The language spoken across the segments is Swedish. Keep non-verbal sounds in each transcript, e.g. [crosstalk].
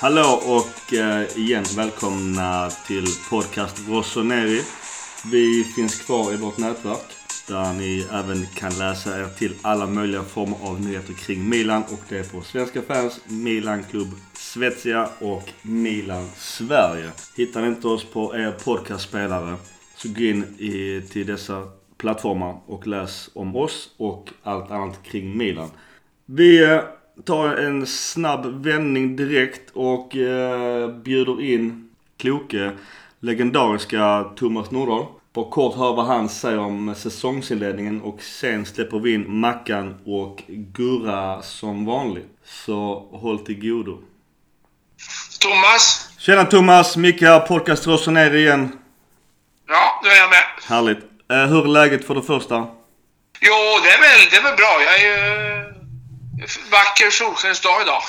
Hallå och eh, igen välkomna till podcast Rossoneri. Vi finns kvar i vårt nätverk där ni även kan läsa er till alla möjliga former av nyheter kring Milan och det är på Svenska fans, Milan Club Svezia och Milan Sverige. Hittar ni inte oss på er podcastspelare så gå in i, till dessa plattformar och läs om oss och allt annat kring Milan. Vi eh, tar en snabb vändning direkt och eh, bjuder in kloke, legendariska Thomas Nordahl. På kort hör vad han säger om säsongsinledningen och sen släpper vi in Mackan och Gurra som vanligt. Så håll till godo. Thomas? Tjena Thomas! Micke här, podcast Rossoneri igen. Ja, nu är jag med. Härligt. Eh, hur är läget för det första? Jo, det är väl, det är väl bra. Jag är ju... Vacker solskensdag idag.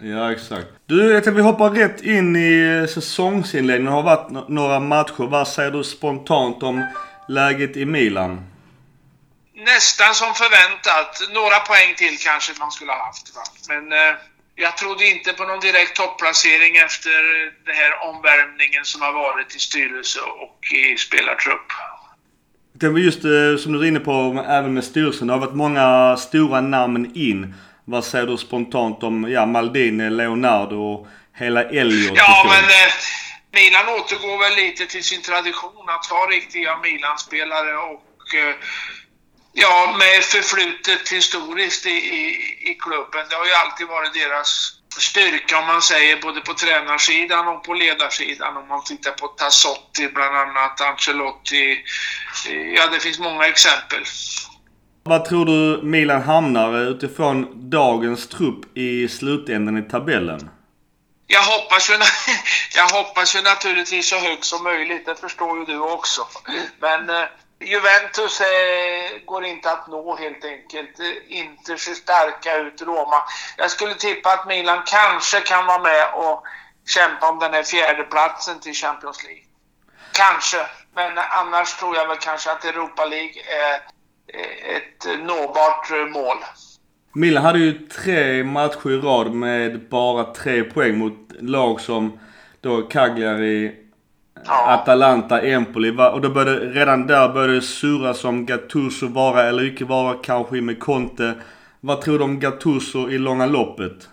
[laughs] Ja, exakt. Du, jag tänkte vi hoppar rätt in i säsongsinledningen. Det har varit några matcher. Vad säger du spontant om läget i Milan? Nästan som förväntat. Några poäng till kanske man skulle ha haft. Va? Men eh, jag trodde inte på någon direkt topplacering efter den här omvärmningen som har varit i styrelse och i spelartrupp. Det var just eh, som du är inne på, även med styrelsen. Det har varit många stora namn in. Vad säger du spontant om ja, Maldini, Leonardo och hela Elliot? Ja, men eh, Milan återgår väl lite till sin tradition att ha riktiga Milan-spelare och eh, ja, med förflutet historiskt i, i, i klubben. Det har ju alltid varit deras styrka om man säger både på tränarsidan och på ledarsidan. Om man tittar på Tassotti bland annat, Ancelotti. Ja, det finns många exempel. Vad tror du Milan hamnar utifrån dagens trupp i slutändan i tabellen? Jag hoppas, ju, [laughs] jag hoppas ju naturligtvis så högt som möjligt, det förstår ju du också. Men eh, Juventus eh, går inte att nå helt enkelt. Eh, inte ser starka ut, Roma. Jag skulle tippa att Milan kanske kan vara med och kämpa om den här fjärdeplatsen till Champions League. Kanske, men annars tror jag väl kanske att Europa League är eh, ett nåbart eh, mål. Milan hade ju tre matcher i rad med bara tre poäng mot lag som då Cagliari, Ja. Atalanta, Empoli. Och då började, redan där började det surras om Gattuso vara eller icke vara kanske med Conte. Vad tror du om Gattuso i långa loppet?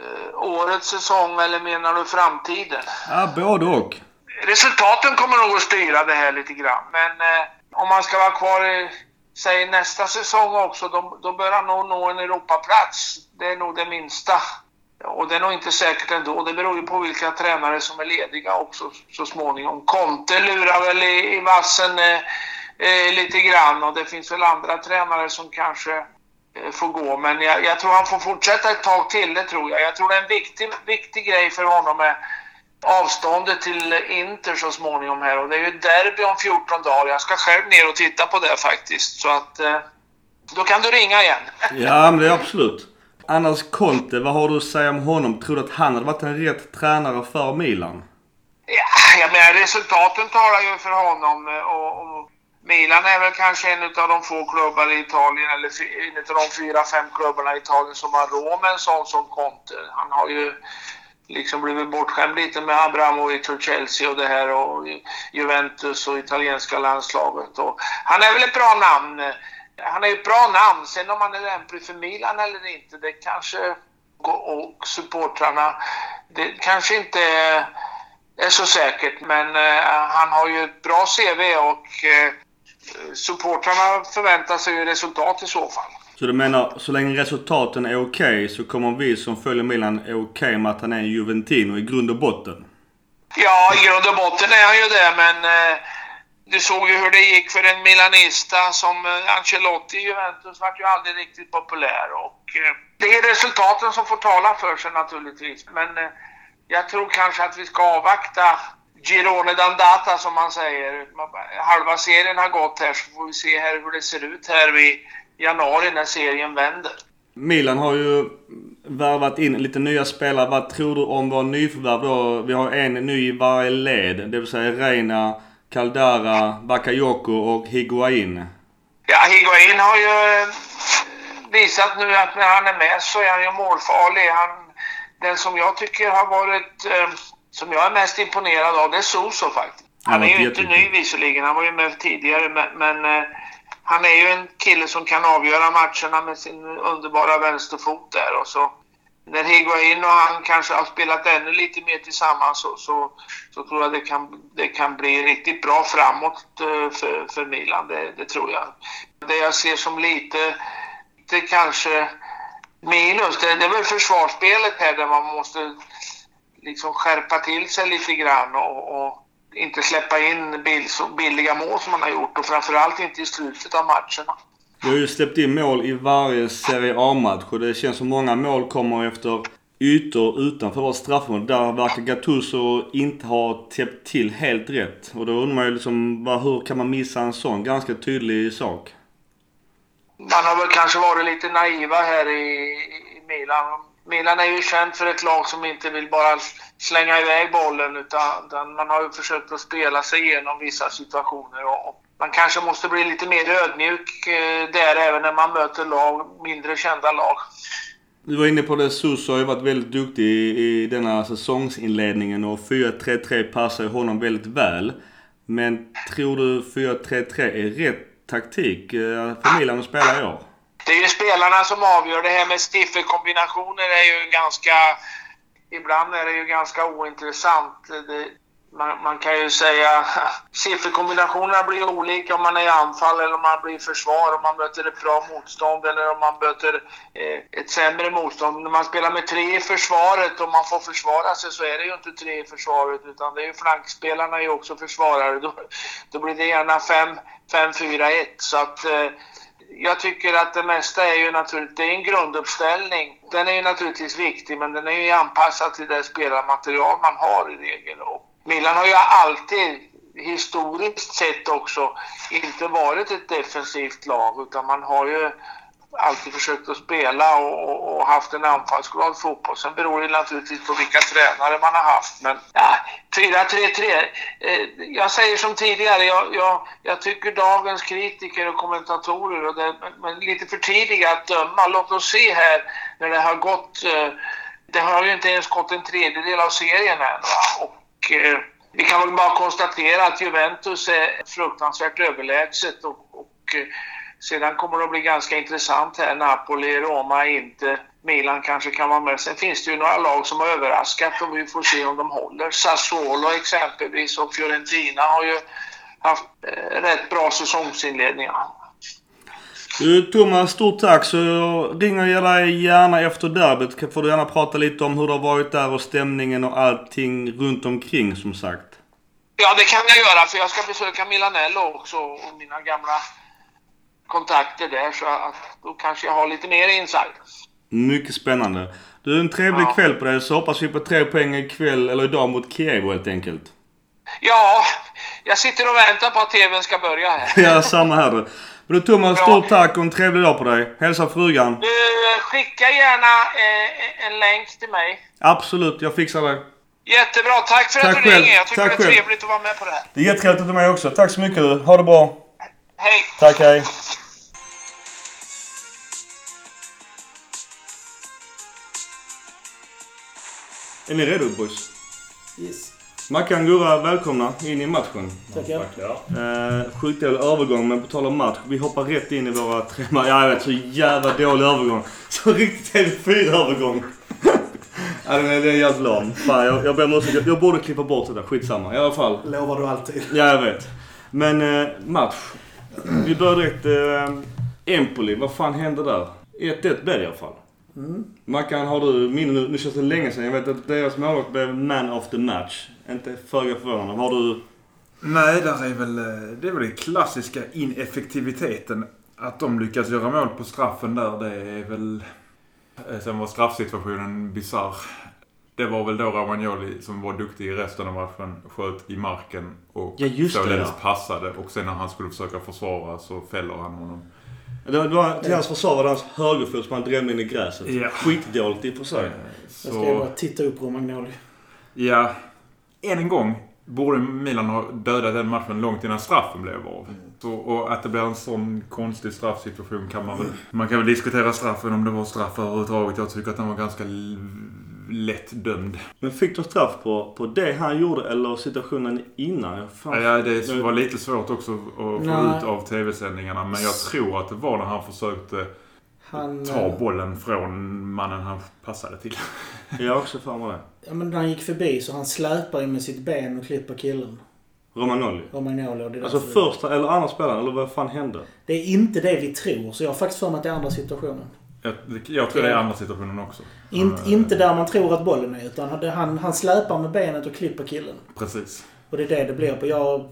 Eh, Årets säsong eller menar du framtiden? Ja, både och. Resultaten kommer nog att styra det här lite grann. Men eh, om man ska vara kvar i, säg nästa säsong också, då, då bör han nog nå en Europaplats. Det är nog det minsta. Och det är nog inte säkert ändå. Det beror ju på vilka tränare som är lediga också så småningom. Conte lurar väl i, i vassen eh, eh, lite grann och det finns väl andra tränare som kanske eh, får gå. Men jag, jag tror han får fortsätta ett tag till, det tror jag. Jag tror det är en viktig, viktig grej för honom med avståndet till Inter så småningom här. Och det är ju derby om 14 dagar. Jag ska själv ner och titta på det faktiskt. Så att eh, då kan du ringa igen. Ja, men det är absolut. Annars Conte, vad har du att säga om honom? Tror du att han hade varit en rätt tränare för Milan? Ja, jag menar resultaten talar ju för honom eh, och, och Milan är väl kanske en av de få klubbar i Italien, eller en av de fyra, fem klubbarna i Italien som har råd med en sån som Conte. Han har ju liksom blivit bortskämd lite med Abramovic och Chelsea och det här och Juventus och italienska landslaget. Och han är väl ett bra namn. Eh, han är ett bra namn. Sen om han är lämplig för Milan eller inte, det kanske... Och supportrarna, det kanske inte är så säkert. Men eh, han har ju ett bra CV och eh, supportrarna förväntar sig ju resultat i så fall. Så du menar, så länge resultaten är okej så kommer vi som följer Milan är okej med att han är en Juventino i grund och botten? Ja, i grund och botten är han ju det, men eh, du såg ju hur det gick för en Milanista som eh, Ancelotti i Juventus vart ju aldrig riktigt populär och eh, det är resultaten som får tala för sig naturligtvis. Men eh, jag tror kanske att vi ska avvakta Girone d'Andata som man säger. Halva serien har gått här så får vi se här hur det ser ut här i januari när serien vänder. Milan har ju värvat in lite nya spelare. Vad tror du om vår nyförvärv då? Vi har en ny i varje led. Det vill säga Reina, Caldara, Bakayoko och Higuain. Ja, Higuain har ju eh, visat nu att när han är med så är han ju målfarlig. Han den som jag tycker har varit, eh, som jag är mest imponerad av, det är Soso faktiskt. Han är ju inte ny visserligen, han var ju med tidigare, men, men eh, han är ju en kille som kan avgöra matcherna med sin underbara vänsterfot där. Och så när Higuain och han kanske har spelat ännu lite mer tillsammans så, så, så tror jag det kan, det kan bli riktigt bra framåt eh, för, för Milan. Det, det tror jag. Det jag ser som lite, lite kanske minus, det, det är väl försvarsspelet här där man måste liksom skärpa till sig lite grann och, och inte släppa in bill, billiga mål som man har gjort och framförallt inte i slutet av matcherna. Du har ju släppt in mål i varje Serie A-match och det känns som många mål kommer efter ytor utanför vårt straffområde. Där verkar Gattuso inte ha täppt till helt rätt. Och då undrar man ju liksom, hur kan man missa en sån ganska tydlig sak? Man har väl kanske varit lite naiva här i, i Milan. Milan är ju känt för ett lag som inte vill bara slänga iväg bollen utan, man har ju försökt att spela sig igenom vissa situationer. Och man kanske måste bli lite mer ödmjuk eh, där även när man möter lag, mindre kända lag. Du var inne på det, Suso har ju varit väldigt duktig i, i denna säsongsinledningen och 4-3-3 passar ju honom väldigt väl. Men tror du 4-3-3 är rätt taktik för Milan att spela i år? Det är ju spelarna som avgör. Det här med stiffelkombinationer är ju ganska... Ibland är det ju ganska ointressant. Det, man, man, kan ju säga [laughs] sifferkombinationerna blir olika om man är i anfall eller om man blir i försvar, om man möter ett bra motstånd eller om man möter eh, ett sämre motstånd. När man spelar med tre i försvaret och man får försvara sig så är det ju inte tre i försvaret utan det är ju flankspelarna är ju också försvarare. [laughs] Då, då blir det gärna 5-4-1 så att eh, jag tycker att det mesta är ju naturligtvis, det är en grunduppställning. Den är ju naturligtvis viktig men den är ju anpassad till det spelarmaterial man har i regel. Och Milan har ju alltid historiskt sett också inte varit ett defensivt lag utan man har ju alltid försökt att spela och, och haft en anfallsglad fotboll. Sen beror det naturligtvis på vilka tränare man har haft. Men ja, 4-3-3. Eh, jag säger som tidigare, jag, jag, jag, tycker dagens kritiker och kommentatorer, och det, men lite för tidiga att döma. Låt oss se här när det har gått... Eh, det har ju inte ens gått en tredjedel av serien än. Va? Och, eh, vi kan väl bara konstatera att Juventus är fruktansvärt överlägset och, och eh, sedan kommer det att bli ganska intressant här. Napoli, Roma, inte. Milan kanske kan vara med. Sen finns det ju några lag som har överraskat och vi får se om de håller. Sassuolo exempelvis och Fiorentina har ju haft eh, rätt bra säsongsinledningar. Du Thomas, stort tack. Så jag ringer dig gärna efter derbyt. Får du gärna prata lite om hur det har varit där och stämningen och allting runt omkring som sagt. Ja, det kan jag göra för jag ska besöka Milanello också och mina gamla kontakter där så att då kanske jag har lite mer insight. Mycket spännande. Du, en trevlig ja. kväll på dig så hoppas vi på tre poäng ikväll eller idag mot Kiev helt enkelt. Ja, jag sitter och väntar på att TVn ska börja här. [laughs] ja, samma här du. Men du Thomas, stort tack och en trevlig dag på dig. Hälsa frugan. Du, skicka gärna eh, en länk till mig. Absolut, jag fixar det. Jättebra, tack för tack att du själv. ringer. Jag tycker tack det är själv. trevligt att vara med på det här. Det är jättetrevligt att du är med också. Tack så mycket du. Ha det bra. Hej. Tack, hej. Är ni redo boys? Yes. Mackan Gurra, välkomna in i matchen. Tackar. Eh, sjukt dålig övergång, men på tal om match. Vi hoppar rätt in i våra tre Ja, jag vet. Så jävla dålig övergång. Så riktigt TV4-övergång. ja, den är, den är jävligt lam. Fan, jag, jag ber om ursäkt. Jag borde klippa bort det där. Skitsamma. I alla fall. Lovar du alltid. Ja, jag vet. Men eh, match. Vi börjar direkt. Eh, Empoli, vad fan hände där? 1-1 blev det i alla fall. Mm. Mackan, har du minne nu? Nu känns det länge sedan. Jag vet att deras målvakt blev man of the match. Inte föga förvånande. Har du... Nej, där är väl, eh, det är väl den klassiska ineffektiviteten. Att de lyckas göra mål på straffen där, det är väl... Eh, sen var straffsituationen bizarr. Det var väl då Romagnoli som var duktig i resten av matchen sköt i marken och ja, således ja. passade. Och sen när han skulle försöka försvara så fäller han honom. Det var, det var, till hans försvar var det hans högerfot som han drämde in i gräset. Ja. Skitdåligt i och för sig. Så... Jag ska bara titta upp Romagnoli. Ja. Än en gång borde Milan ha dödat den matchen långt innan straffen blev av. Mm. Så, och att det blir en sån konstig straffsituation kan man väl... Man kan väl diskutera straffen om det var straff överhuvudtaget. Jag tycker att den var ganska lätt dömd. Men fick de straff på, på det han gjorde eller situationen innan? Fan. Ja, det var lite svårt också att få Nej. ut av tv-sändningarna. Men jag tror att det var när han försökte Han, ta eh, bollen från mannen han passade till. [laughs] Jag har också för mig det. Ja, men när han gick förbi så han släpar ju med sitt ben och klipper killen. Romagnoli. Romagnoli. det Alltså första eller andra spelaren, eller vad fan hände? Det är inte det vi tror, så jag har faktiskt för mig att det är andra situationen. Jag, jag tror det är andra situationen också. In, Eh, Inte där man tror att bollen är, utan han, han, han släpar med benet och klipper killen. Precis. Och det är det det blir på. Jag,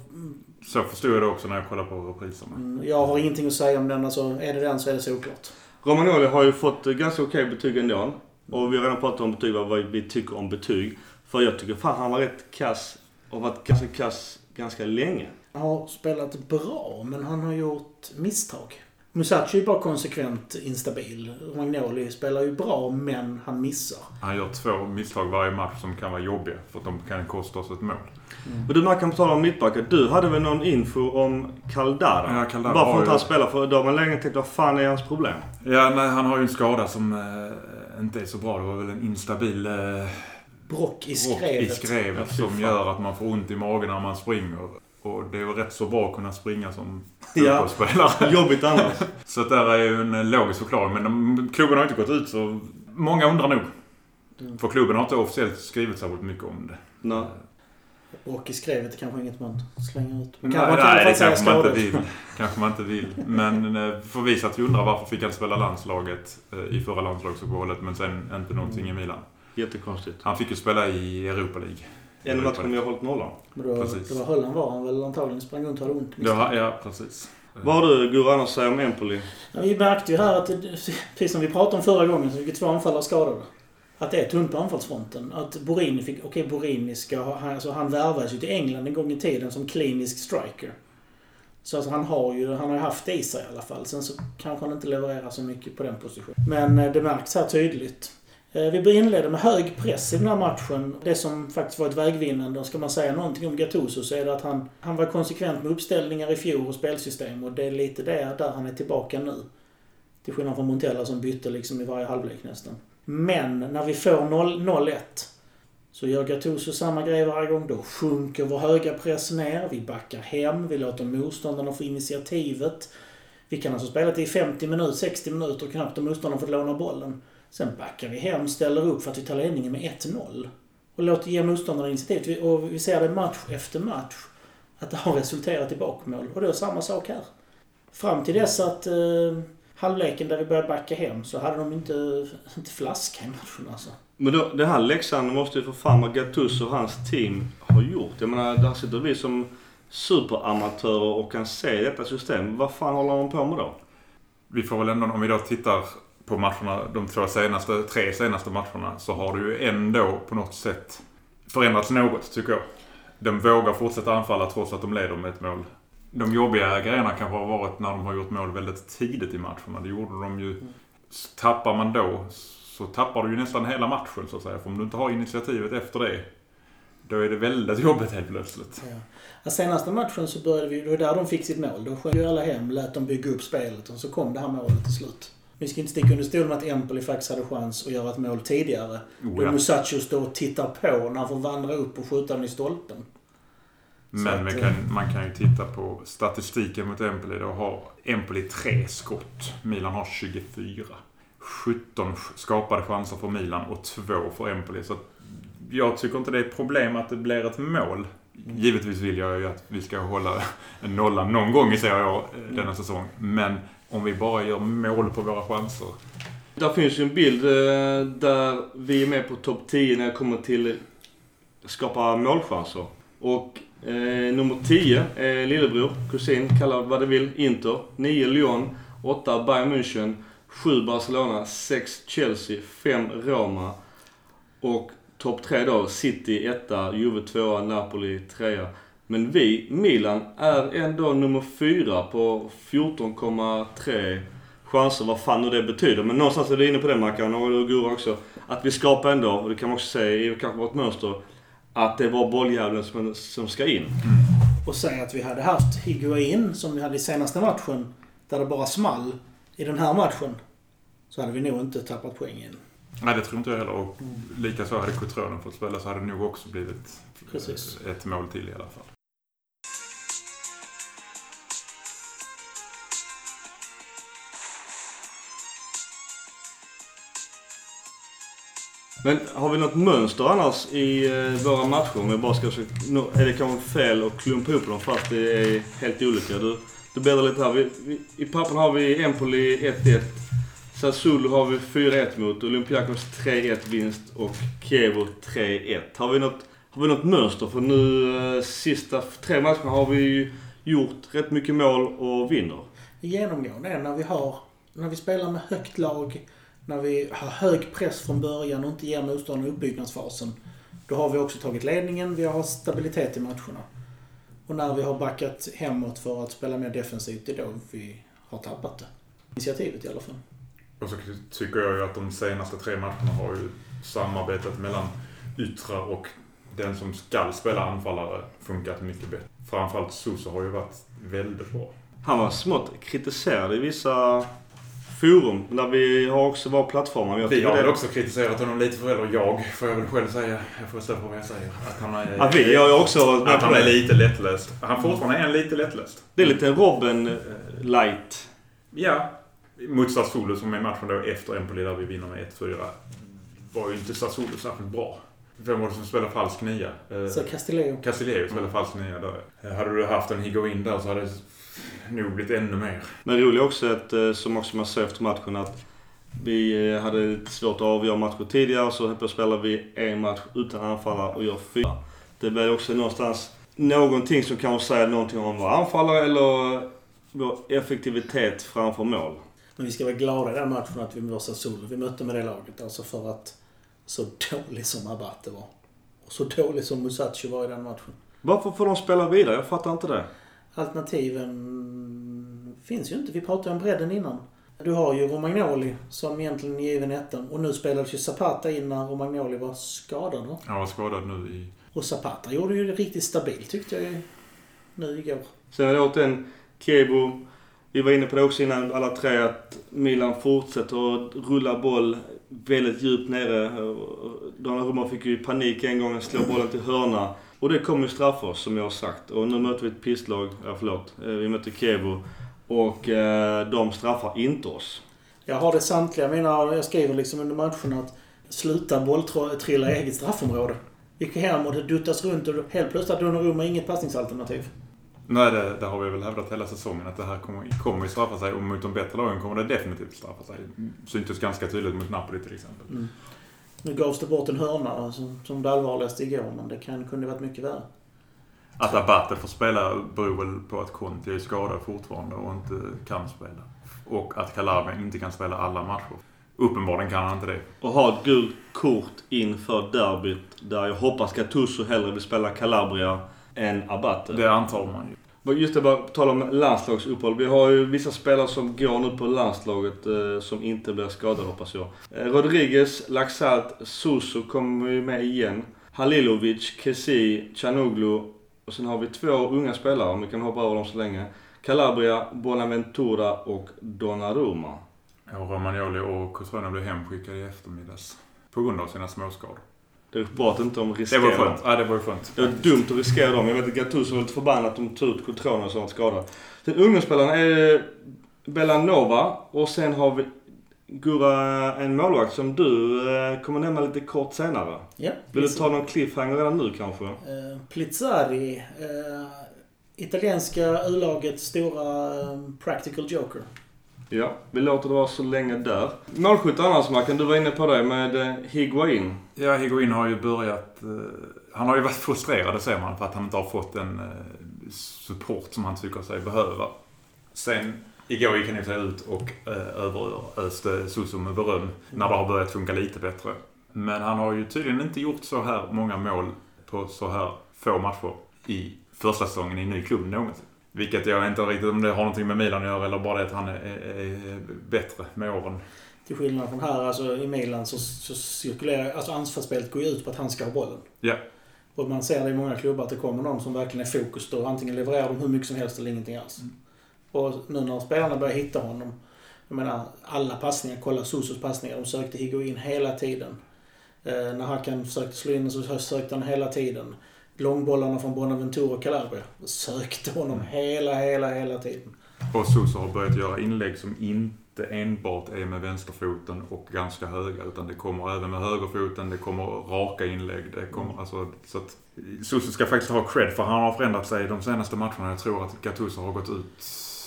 Så förstod jag det också när jag kollade på repriserna. mm, jag har ingenting att säga om den. Alltså, är det den så är det såklart. Romagnoli har ju fått ganska okej betyg ändå. Och vi har redan pratat om betyg, vad vi tycker om betyg. För jag tycker fan han var rätt kass och varit ganska kass ganska länge. Han har spelat bra, men han har gjort misstag. Musashi är bara konsekvent instabil. Magnoli spelar ju bra, men han missar. Han gör två misstag varje match som kan vara jobbiga. För att de kan kosta oss ett mål. Och du Mackan, på tal om mittbackar. Du hade väl någon info om Caldara? Ja, Caldara Varför inte ju- han spelar? För då har man länge tänkt, vad fan är hans problem? Ja, nej, han har ju en skada som eh, inte är så bra. Det var väl en instabil eh, Brock i skrevet. i skrevet som gör att man får ont i magen när man springer. Och det är väl rätt så bra att kunna springa som [laughs] Ja. fotbollsspelare. Jobbigt annars. [laughs] Så att där är ju en eh, logisk förklaring. Men de, klubben har inte gått ut så många undrar nog. Mm. För klubben har inte officiellt skrivit särskilt mycket om det. Nej. Brock i skrevet är kanske inget man slänger ut. Man Nej, kan, man kan i alla nej fall det kanske man inte vill. kanske man inte vill. Men eh, för vi satt ju undrar varför fick han spela landslaget eh, i förra landslagsuppehållet men sen inte någonting i Milan. Jättekonstigt. Han fick ju spela i Europa League. En match som vi har hållit nollan. Men då, Precis. då var Holland var han väl antagligen. Sprang runt och hade ont. Ja, ja precis. Vad har du Gurra annars att säga om Empoli? Ja, vi märkte ju här att, det- [laughs] precis som vi pratade om förra gången, så fick två anfallare skadade. Att det är tunt på anfallsfronten. Att Borini fick, okej Borini ska ha, han- alltså han värvades ju till England en gång i tiden som klinisk striker. Så alltså han har ju, han har ju haft det i sig i alla fall. Sen så kanske han inte levererar så mycket på den positionen. Men eh, det märks här tydligt. Eh, vi inledde med hög press i den här matchen. Det som faktiskt var ett vägvinnande, ska man säga någonting om Gattuso så är det att han, han var konsekvent med uppställningar i fjol och spelsystem och det är lite det där han är tillbaka nu. Till skillnad från Montella som bytte liksom i varje halvlek nästan. Men när vi får 0 0-1 så gör Gattuso samma grej varje gång. Då sjunker vår höga press ner. Vi backar hem. Vi låter motståndarna få initiativet. Vi kan alltså spela till 50 minuter, 60 minuter knappt och motståndarna fått låna bollen. Sen backar vi hem, ställer upp för att vi tar ledningen med 1-0. Och låter ge motståndarna initiativet. Vi- Och vi ser det match efter match. Att det har resulterat i bakmål. Och det är samma sak här. Fram till dess att eh, halvleken där vi började backa hem så hade de inte, [laughs] inte flaska i matchen alltså. Men då, den här läxan måste ju för fan vad Gattuso och hans team har gjort. Jag menar, där sitter vi som superamatörer och kan se detta system. Vad fan håller de på med då? Vi får väl ändå, om vi då tittar på matcherna, de två senaste, tre senaste matcherna, så har det ju ändå på något sätt förändrats något, tycker jag. De vågar fortsätta anfalla trots att de leder med ett mål. De jobbiga grejerna kanske har varit när de har gjort mål väldigt tidigt i matcherna. Det gjorde de ju. Tappar man då så tappar du ju nästan hela matchen så att säga. För om du inte har initiativet efter det, då är det väldigt jobbigt helt plötsligt. Ja. Ja, senaste matchen så började vi, det var där de fick sitt mål. Då sjöng ju alla hem, lät dem bygga upp spelet och så kom det här målet till slut. Vi ska inte sticka under stol med att Empoli faktiskt hade chans att göra ett mål tidigare. Oh, Då ja. Musacho står och tittar på när han får vandra upp och skjuta den i stolpen. Men att, man eh, kan, man kan ju titta på statistiken mot Empoli. Då har Empoli tre skott. Milan har 24. 17 skapade chanser för Milan och två för Empoli. Så jag tycker inte det är ett problem att det blir ett mål. Givetvis vill jag ju att vi ska hålla en nolla någon gång i Serie A eh, denna säsong. Men om vi bara gör mål på våra chanser. Där finns ju en bild eh, där vi är med på topp 10 när det kommer till skapa målchanser. Och eh, nummer 10 är lillebror, kusin, kalla vad du vill, Inter. 9 Lyon, 8 Bayern München, 7 Barcelona, 6 Chelsea, 5 Roma. Och topp 3 då, City 1, Juve 2, Napoli 3. Men vi, Milan, är ändå nummer 4 på 14,3 chanser, vad fan nu det betyder. Men någonstans är du inne på det Mackan och du Gurra också. Att vi skapar ändå, och det kan man också säga i kanske vårt mönster, att det var bolljäveln som, som ska in. Och säga att vi hade haft Higuain som vi hade i senaste matchen. Där det bara small i den här matchen. Så hade vi nog inte tappat poäng in. Nej, det tror inte jag heller. Och likaså hade Cotronen fått spela så hade det nog också blivit Precis. ett mål till i alla fall. Men har vi något mönster annars i eh, våra matcher? Om jag bara ska försöka, är det kanske fel att klumpa ihop dem fast det är helt olika? Du, du blir det lite här. Vi, vi, I pappen har vi Empoli 1-1. Sassuolo har vi 4-1 mot. Olympiakos 3-1 vinst och Kievo 3-1. Har vi något, har vi något mönster? För nu eh, sista tre matcherna har vi gjort rätt mycket mål och vinner. Genomgående är när vi har, när vi spelar med högt lag, när vi har hög press från början och inte ger motståndaren uppbyggnadsfasen. Då har vi också tagit ledningen, vi har stabilitet i matcherna. Och när vi har backat hemåt för att spela mer defensivt, det är då vi har tappat det. Initiativet i alla fall. Och så tycker jag ju att de senaste tre matcherna har ju samarbetet mellan yttre och den som skall spela anfallare funkat mycket bättre. Framförallt Suso har ju varit väldigt bra. Han var smått kritiserad i vissa forum där vi har också vår plattformar. Jag Vi har det- väl också kritiserat honom lite för, eller jag får jag väl själv säga. Jag får stå för vad jag säger. Att han är, Ja, vi har ju också att på han är lite lättläst. Han fortfarande är en lite lättläst. Det är lite Robin eh, light. Ja. Mot Sassuolo som är matchen då efter Empoli där vi vinner med 1-4. Var ju inte Sassuolo särskilt bra. Vem var det som spelade falsk nia? Eh, Så Castillejo. Castillejo spelade falsk nia där. Hade du haft en Higuain där så hade nog blivit ännu mer. Men roligt också att, eh, som också man såg efter matchen, att vi eh, hade lite svårt att avgöra matcher tidigare. Så helt plötsligt spelar vi en match utan anfallare och gör fyra. Det blir också någonstans någonting som kanske säger någonting om vår anfallare eller vår effektivitet framför mål. Men vi ska vara glada i den matchen att vi mötte Sassuolo. Vi mötte med det laget. Alltså för att så dålig som Abate var. Och så dålig som Musacho var i den matchen. Varför får de spela vidare? Jag fattar inte det. Alternativen finns ju inte. Vi pratade om bredden innan. Du har ju Romagnoli som egentligen är given ettan. Och nu spelades ju Zapata in när Romagnoli var skadad. va? Han var skadad nu i... Och Zapata gjorde ju det riktigt stabilt tyckte jag ju nu igår. Sen återigen Kebo. Vi var inne på det också innan alla tre att Milan fortsätter att rulla boll väldigt djupt nere. Donnarumma fick ju panik en gång och slå bollen till hörna. Och det kommer ju straffa oss som jag har sagt. Och nu möter vi ett pisslag, ja förlåt, Eh, vi möter Kebo. Och eh, de straffar inte oss. Jag har det samtliga mina, jag skriver liksom under matcherna att sluta bolltrilla i eget straffområde. Gick hem och det duttas runt och helt plötsligt hade Donnarumma inget passningsalternativ. Nej, det, det har vi väl hävdat hela säsongen att det här kommer, kommer ju straffa sig och mot de bättre lagen kommer det definitivt straffa sig. Syntes ganska tydligt mot Napoli till exempel. Nu gavs det bort en hörna som, som det allvarligaste igår, men det kan, kunde varit mycket värre. Att Abate får spela beror väl på att Conti är skadad fortfarande och inte kan spela. Och att Calabria inte kan spela alla matcher. Uppenbarligen kan han inte det. Och ha ett gult kort inför derbyt där jag hoppas Gattuso hellre vill spela Calabria än Abate. Det antar man ju. Just det, bara på tal om landslagsuppehåll. Vi har ju vissa spelare som går nu på landslaget eh, som inte blir skadade hoppas jag. Eh, Rodriguez, Laxalt, Suso kommer ju med igen. Halilovic, Kessi, Chanoglu. Och sen har vi två unga spelare, om vi kan hoppa över dem så länge. Calabria, Bonaventura och Donnarumma. Ja, Romagnoli och Cotrone blev hemskickade i eftermiddags. På grund av sina småskador. Det är bra att inte de Det riskerar var dem. skönt. Ja, det var skönt. Det var dumt att riskera dem. Jag vet att Gattuso var lite förbannad att de tog ut Cotrone som var skadad. Sen ungdomsspelarna är Bellanova och sen har vi Gurra, en målvakt som du eh, kommer nämna lite kort senare. Ja. Vill du ta någon cliffhanger redan nu kanske? Eh, Plizzari. Eh, italienska U-lagets stora eh, practical joker. Ja, vi låter det vara så länge där. Målskytt annars Mackan, du var inne på det med eh, Higuain. Ja, Higuain har ju börjat... Eh, han har ju varit frustrerad, det ser man, för att han inte har fått den eh, support som han tycker sig behöva. Sen, igår gick han i sig ut och eh, överöste Suso med beröm när det har börjat funka lite bättre. Men han har ju tydligen inte gjort så här många mål på så här få matcher i första säsongen i en ny klubb någonsin. Vilket jag inte riktigt om det har någonting med Milan att göra eller bara det att han är, är, bättre med åren. Till skillnad från här, alltså i Milan så, så cirkulerar, alltså anfallsspelet går ju ut på att han ska ha bollen. Ja. Och man ser det i många klubbar att det kommer någon som verkligen är fokus då. Antingen levererar de hur mycket som helst eller ingenting alls. Och nu när spelarna börjar hitta honom. Jag menar, alla passningar, kolla Sosos passningar, de sökte Higuain hela tiden. Eh, när Hakan försökte slå in så sökte han hela tiden. Långbollarna från Bonaventura och Calabria sökte honom hela, hela, hela tiden. Och Sosa har börjat göra inlägg som inte enbart är med vänsterfoten och ganska höga. Utan det kommer även med högerfoten, det kommer raka inlägg. Det kommer, Mm. alltså, så att Sosa ska faktiskt ha cred för han har förändrat sig de senaste matcherna. Jag tror att Gattuso har gått ut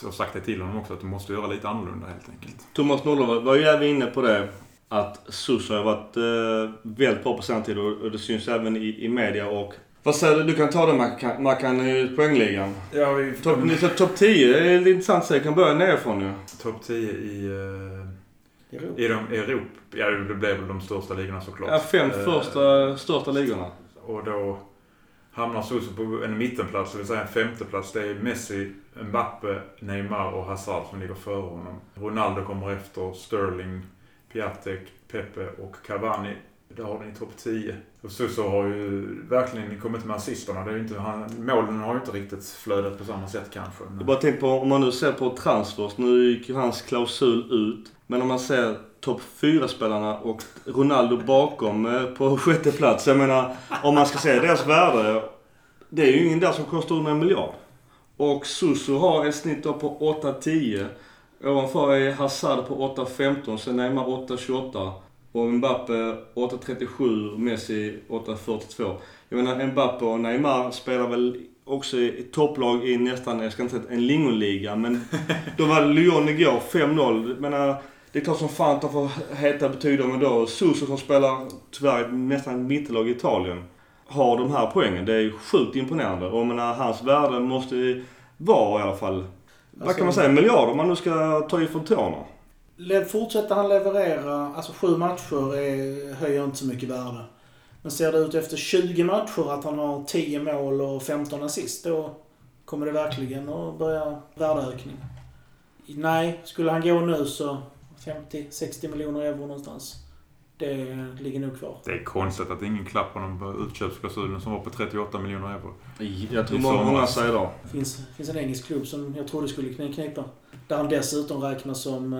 och sagt det till honom också att du måste göra lite annorlunda helt enkelt. Thomas Nordahl var ju även inne på det. Att Suso har varit eh, väldigt bra på senare tid och, och det syns även i, i media och... Vad säger du? Du kan ta den Mackan, Mackan i poängligan. Ja, vi... Topp så topp 10 är lite intressant att säga. kan börja nerifrån ju. Topp 10 i, eh, Europa. i de, Europa. Ja, det blev väl de största ligorna såklart. Ja, fem Eh, första, största ligorna. Och då hamnar Suso på en mittenplats, det vill säga en femteplats. Det är Messi, Mbappe, Neymar och Hazard som ligger före honom. Ronaldo kommer efter, Sterling, Piatek, Pepe och Cavani. Där har ni topp 10. Och Suso har ju verkligen kommit med assisterna. Det är ju inte, han, målen har ju inte riktigt flödat på samma sätt kanske. Jag bara tänk på om man nu ser på transfers. Nu gick ju hans klausul ut. Men om man ser topp 4-spelarna och Ronaldo bakom eh, på [laughs] sjätte plats. Jag menar, om man ska se deras värde. Det är ju ingen där som kostar under en miljard. Och Suso har ett snitt då på 8-10. Ovanför är Hazard på 8-15, sen Neymar 8-28. Och Mbappe 8-37, Messi 8-42. Jag menar Mbappe och Neymar spelar väl också i topplag i nästan, jag ska inte säga en lingonliga, men [laughs] då var Lyon igår, 5-0. Jag menar, det är klart som fan att de får heta betyg men då Suso som spelar tyvärr nästan mittellag i Italien har de här poängen. Det är sjukt imponerande. Och menar, hans värde måste ju vara i alla fall, vad kan man säga, en miljard om man nu ska ta ifrån tårna. Fortsätter han leverera, alltså sju matcher är, höjer inte så mycket värde. Men ser det ut efter 20 matcher att han har 10 mål och 15 assist, då kommer det verkligen att börja värdeökning. Nej, skulle han gå nu så 50-60 miljoner euro någonstans. Det ligger nog kvar. Det är konstigt att ingen klapp honom på utköpsklausulen som var på 38 miljoner euro. Jag tror många, många säger det. Det finns, finns en engelsk klubb som jag trodde skulle kni- knipa. Där han dessutom räknas som...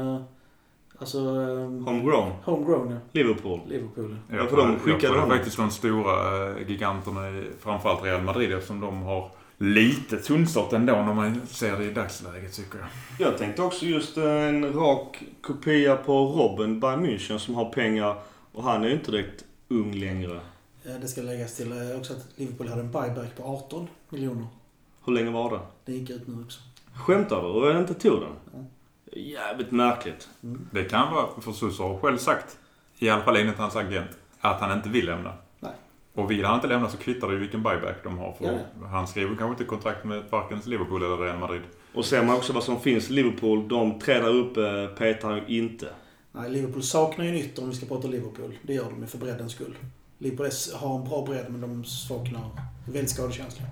Alltså... eh, Homegrown. homegrown, ja. Liverpool. Liverpool. Ja, för de jag skickade tror honom. faktiskt de stora eh, giganterna, i framförallt Real Madrid, eftersom de har lite tunnsått ändå när man ser det i dagsläget tycker jag. Jag tänkte också just eh, en rak kopia på Robin Bayern München som har pengar och han är ju inte direkt ung längre. Det ska läggas till eh, också att Liverpool hade en buyback på 18 miljoner. Hur länge var det? Det gick ut nu också. Skämtar du? Och jag inte tog den? Ja. Jävligt märkligt. Det kan vara, för Suso har själv sagt, i alla fall enligt hans agent, att han inte vill lämna. Nej. Och vill han inte lämna så kvittar det ju vilken buyback de har. För Ja, Han skriver kanske inte kontrakt med varken Liverpool eller Real Madrid. Och ser man också vad som finns i Liverpool, de tre där uppe petar han ju inte. Nej, Liverpool saknar ju en ytter om vi ska prata Liverpool. Det gör de ju för breddens skull. Liverpool har en bra bredd men de saknar väldigt skadekänsliga.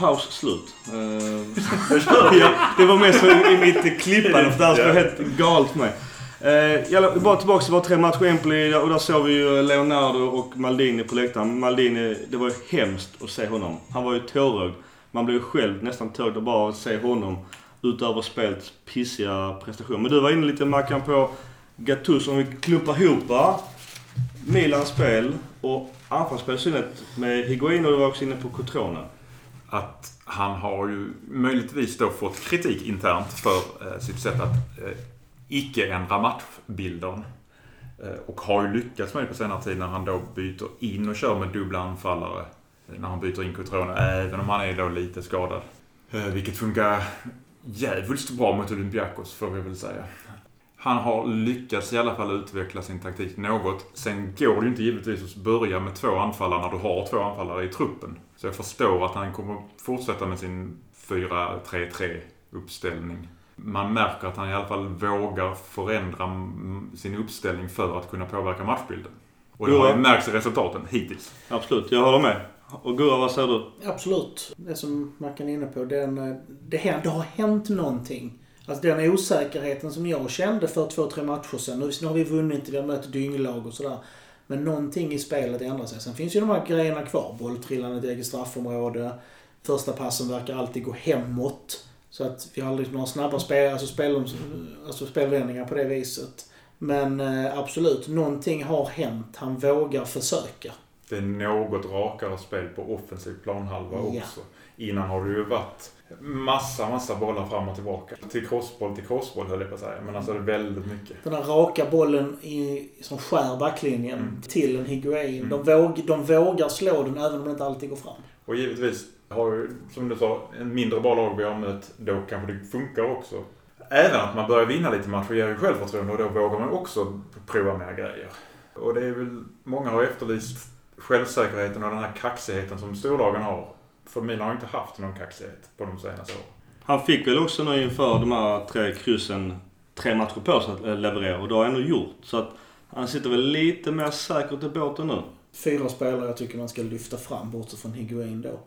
Paus slut. Eh, [laughs] det var mest i mitt klippande för det här skulle helt galet mig. Uh, jag bara tillbaka till våra tre matcher i Empoli och där såg vi ju Leonardo och Maldini på läktaren. Maldini, det var ju hemskt att se honom. Han var ju tårögd. Man blev ju själv nästan tårögd av bara att se honom utöver spelets pissiga prestation. Men du var inne lite Mackan på Gattuso. Om vi klumpar ihop? Milans spel och anfallsspel i synnerhet med Higuain och du var också inne på Cotrone. Att han har ju möjligtvis då fått kritik internt för eh, sitt sätt att eh, icke ändra matchbilden. Eh, och har ju lyckats med det på senare tid när han då byter in och kör med dubbla anfallare. När han byter in Cotrone, även om han är då lite skadad. Eh, vilket funkar jävligt bra mot Olympiakos får vi väl säga. Han har lyckats i alla fall utveckla sin taktik något. Sen går det ju inte givetvis att börja med två anfallare när du har två anfallare i truppen. Så jag förstår att han kommer fortsätta med sin 4-3-3 uppställning. Man märker att han i alla fall vågar förändra sin uppställning för att kunna påverka matchbilden. Och det har ju märkts i resultaten hittills. Absolut, jag håller med. Och Gurra, vad säger du? Absolut. Det som Mackan är inne på. Den, eh, det, händer, det har hänt någonting. Alltså den osäkerheten som jag kände för två, tre matcher sedan. Nu, nu har vi vunnit, vi har mött dynglag och sådär. Men någonting i spelet ändrar sig. Sen finns ju de här grejerna kvar. Bolltrillandet i eget straffområde. Första passen verkar alltid gå hemåt. Så att vi har aldrig några snabba spel, alltså spel, alltså spelvändningar på det viset. Men eh, absolut, någonting har hänt. Han vågar försöka. Det är något rakare spel på offensiv planhalva Ja. också. Innan har det ju varit massa, massa bollar fram och tillbaka. Till crossboll till crossboll höll jag på att säga. Men alltså väldigt mycket. Den här raka bollen i, som skär backlinjen Mm. till en Higuain. De, våg, de vågar slå den även om det inte alltid går fram. Och givetvis har ju, som du sa, en mindre bra lag vi har mött, då kanske det funkar också. Även att man börjar vinna lite matcher ger ju självförtroende och då vågar man också prova mer grejer. Och det är väl, många har efterlyst självsäkerheten och den här kaxigheten som storlagen har. För Milan har inte haft någon kaxighet på de senaste åren. Han fick väl också nu inför de här tre kryssen tre matcher på sig att eh, leverera och det har han ändå gjort. Så att han sitter väl lite mer säkert i båten nu. Fyra spelare jag tycker man ska lyfta fram, bortsett från Higuain då.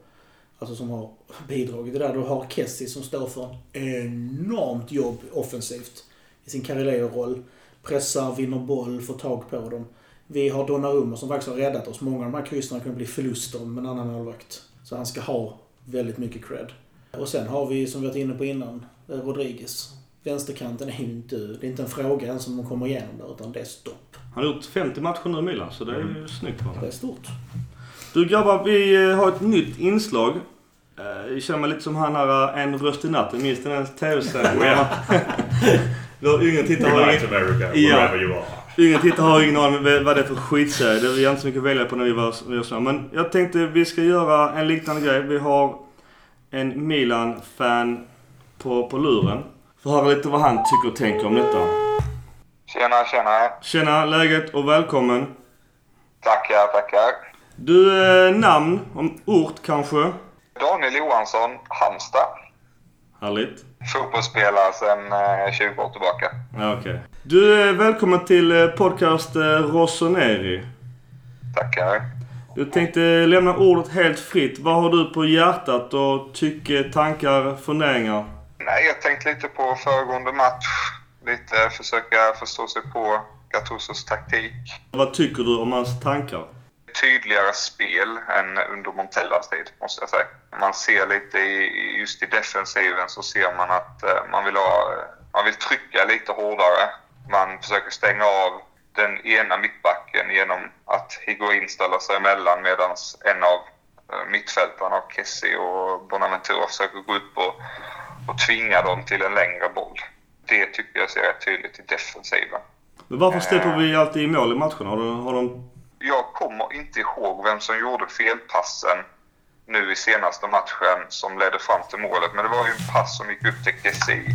Alltså som har bidragit det där. Du har Kessie som står för en enormt jobb offensivt. I sin Carrileo-roll. Pressar, vinner boll, får tag på dem. Vi har Donnarumma som faktiskt har räddat oss. Många av de här kryssen kan bli förluster med en annan målvakt. Så han ska ha väldigt mycket cred. Och sen har vi, som vi varit inne på innan, eh, Rodriguez. Vänsterkanten är ju inte... Det är inte en fråga ens om de kommer igenom där, utan det är stopp. Han har gjort 50 matcher nu Milan, så det är Mm. ju snyggt va? Det är stort. Du grabbar, vi eh, har ett nytt inslag. Eh, Jag känner mig lite som han här eh, En röst i natten. Minns den här tv-serien? Oh, ja. [laughs] Vår yngre tittare har ingen, America, Ja. wherever you are. Yngre tittare har ingen aning om vad det är för skitserie. Det är inte så mycket att välja på när vi var, vi var små. Men jag tänkte vi ska göra en liknande grej. Vi har en Milan-fan på, på luren. Får höra lite vad han tycker och tänker om detta. Tjena, tjena. Tjena, läget och välkommen. Tackar, tackar. Du, eh, namn, om ort kanske? Daniel Johansson, Halmstad. Härligt. Fotbollsspelare sedan eh, 20 år tillbaka. Ja, okej. Du, är välkommen till eh, podcast eh, Rossoneri. Tackar. Du tänkte lämna ordet helt fritt. Vad har du på hjärtat och tycke, tankar, funderingar? Nej, jag tänkte lite på föregående match. Lite försöka förstå sig på Gattusos taktik. Vad tycker du om hans tankar? Tydligare spel än under Montellas tid, måste jag säga. Man ser lite i, just i defensiven så ser man att eh, man vill ha, man vill trycka lite hårdare. Man försöker stänga av den ena mittbacken genom att Higuain ställer sig emellan medan en av eh, mittfältarna, Kessie och Bonaventura, försöker gå upp och, och tvinga dem till en längre boll. Det tycker jag ser rätt tydligt i defensiven. Men varför släpper vi alltid i mål i matcherna? Har, du, har de... Jag kommer inte ihåg vem som gjorde felpassen nu i senaste matchen som ledde fram till målet. Men det var ju en pass som gick upp till Kessie.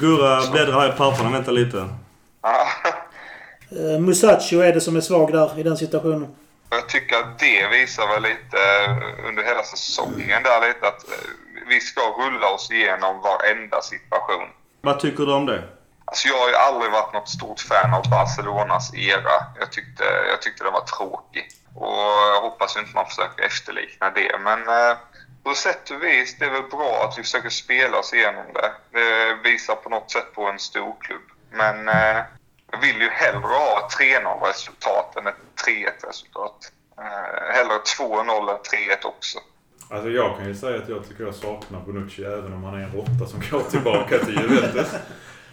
Gurra bläddrar här i papperna. Vänta lite. Ja, Uh, Musacho är det som är svag där i den situationen. Jag tycker att det visar väl lite eh, under hela säsongen där lite att eh, vi ska rulla oss igenom varenda situation. Vad tycker du om det? Alltså jag har ju aldrig varit något stort fan av Barcelonas era. Jag tyckte, jag tyckte den var tråkig. Och jag hoppas inte man försöker efterlikna det. Men eh, på sätt och vis, det är väl bra att vi försöker spela oss igenom det. Det visar på något sätt på en stor klubb. Men eh, jag vill ju hellre ha ett 3-0 resultat än ett 3-1 resultat. Eh, hellre 2-0 än 3-1 också. Alltså jag kan ju säga att jag tycker jag saknar Bonucci även om han är en råtta som går tillbaka till Juventus. [laughs]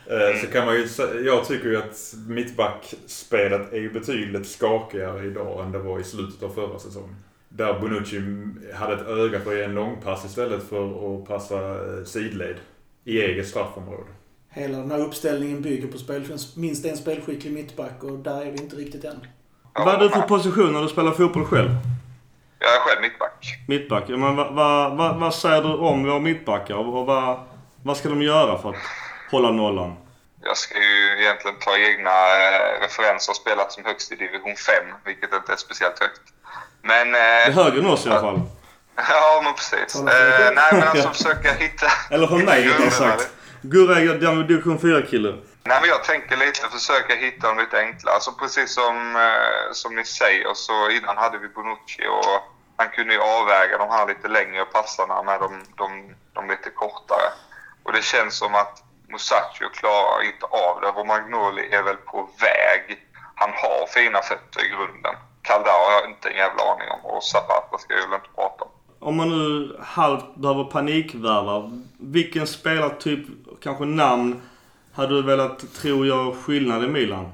Eh, Så kan man ju Jag tycker ju att mittbackspelet är betydligt skakigare idag än det var i slutet av förra säsongen. Där Bonucci hade ett öga för att ge en långpass istället för att passa eh, sidled i eget straffområde. Hela den här uppställningen bygger på spel, minst en spelskicklig mittback och där är vi inte riktigt än. Vad är du för position när du spelar fotboll själv? Jag är själv mittback. Mittback. Ja, Men vad, vad, vad, vad säger du om våra mittbackar? Och vad, vad ska de göra för att hålla nollan? Jag ska ju egentligen ta egna eh, referenser och spelat som högst i division 5, vilket inte är speciellt högt. Men... Det är Eh, högre än oss i alla fall. [laughs] ja, men precis. Eh, själv. nej, men alltså [laughs] försöka hitta... Eller för mig rättare sagt. Gurra är division 4-kille. Nej, men jag tänker lite försöka hitta dem lite enklare. Alltså precis som, eh, som ni säger så innan hade vi Bonucci och han kunde ju avväga de här lite längre passarna med de, de, de lite kortare. Och det känns som att Musacchio klarar inte av det. Romagnoli är väl på väg. Han har fina fötter i grunden. Kaldao har jag inte en jävla aning om och Zapata ska jag väl inte prata om. Om man nu halvt behöver panikvärva, vilken spelartyp, kanske namn, hade du velat tro gör skillnad i Milan?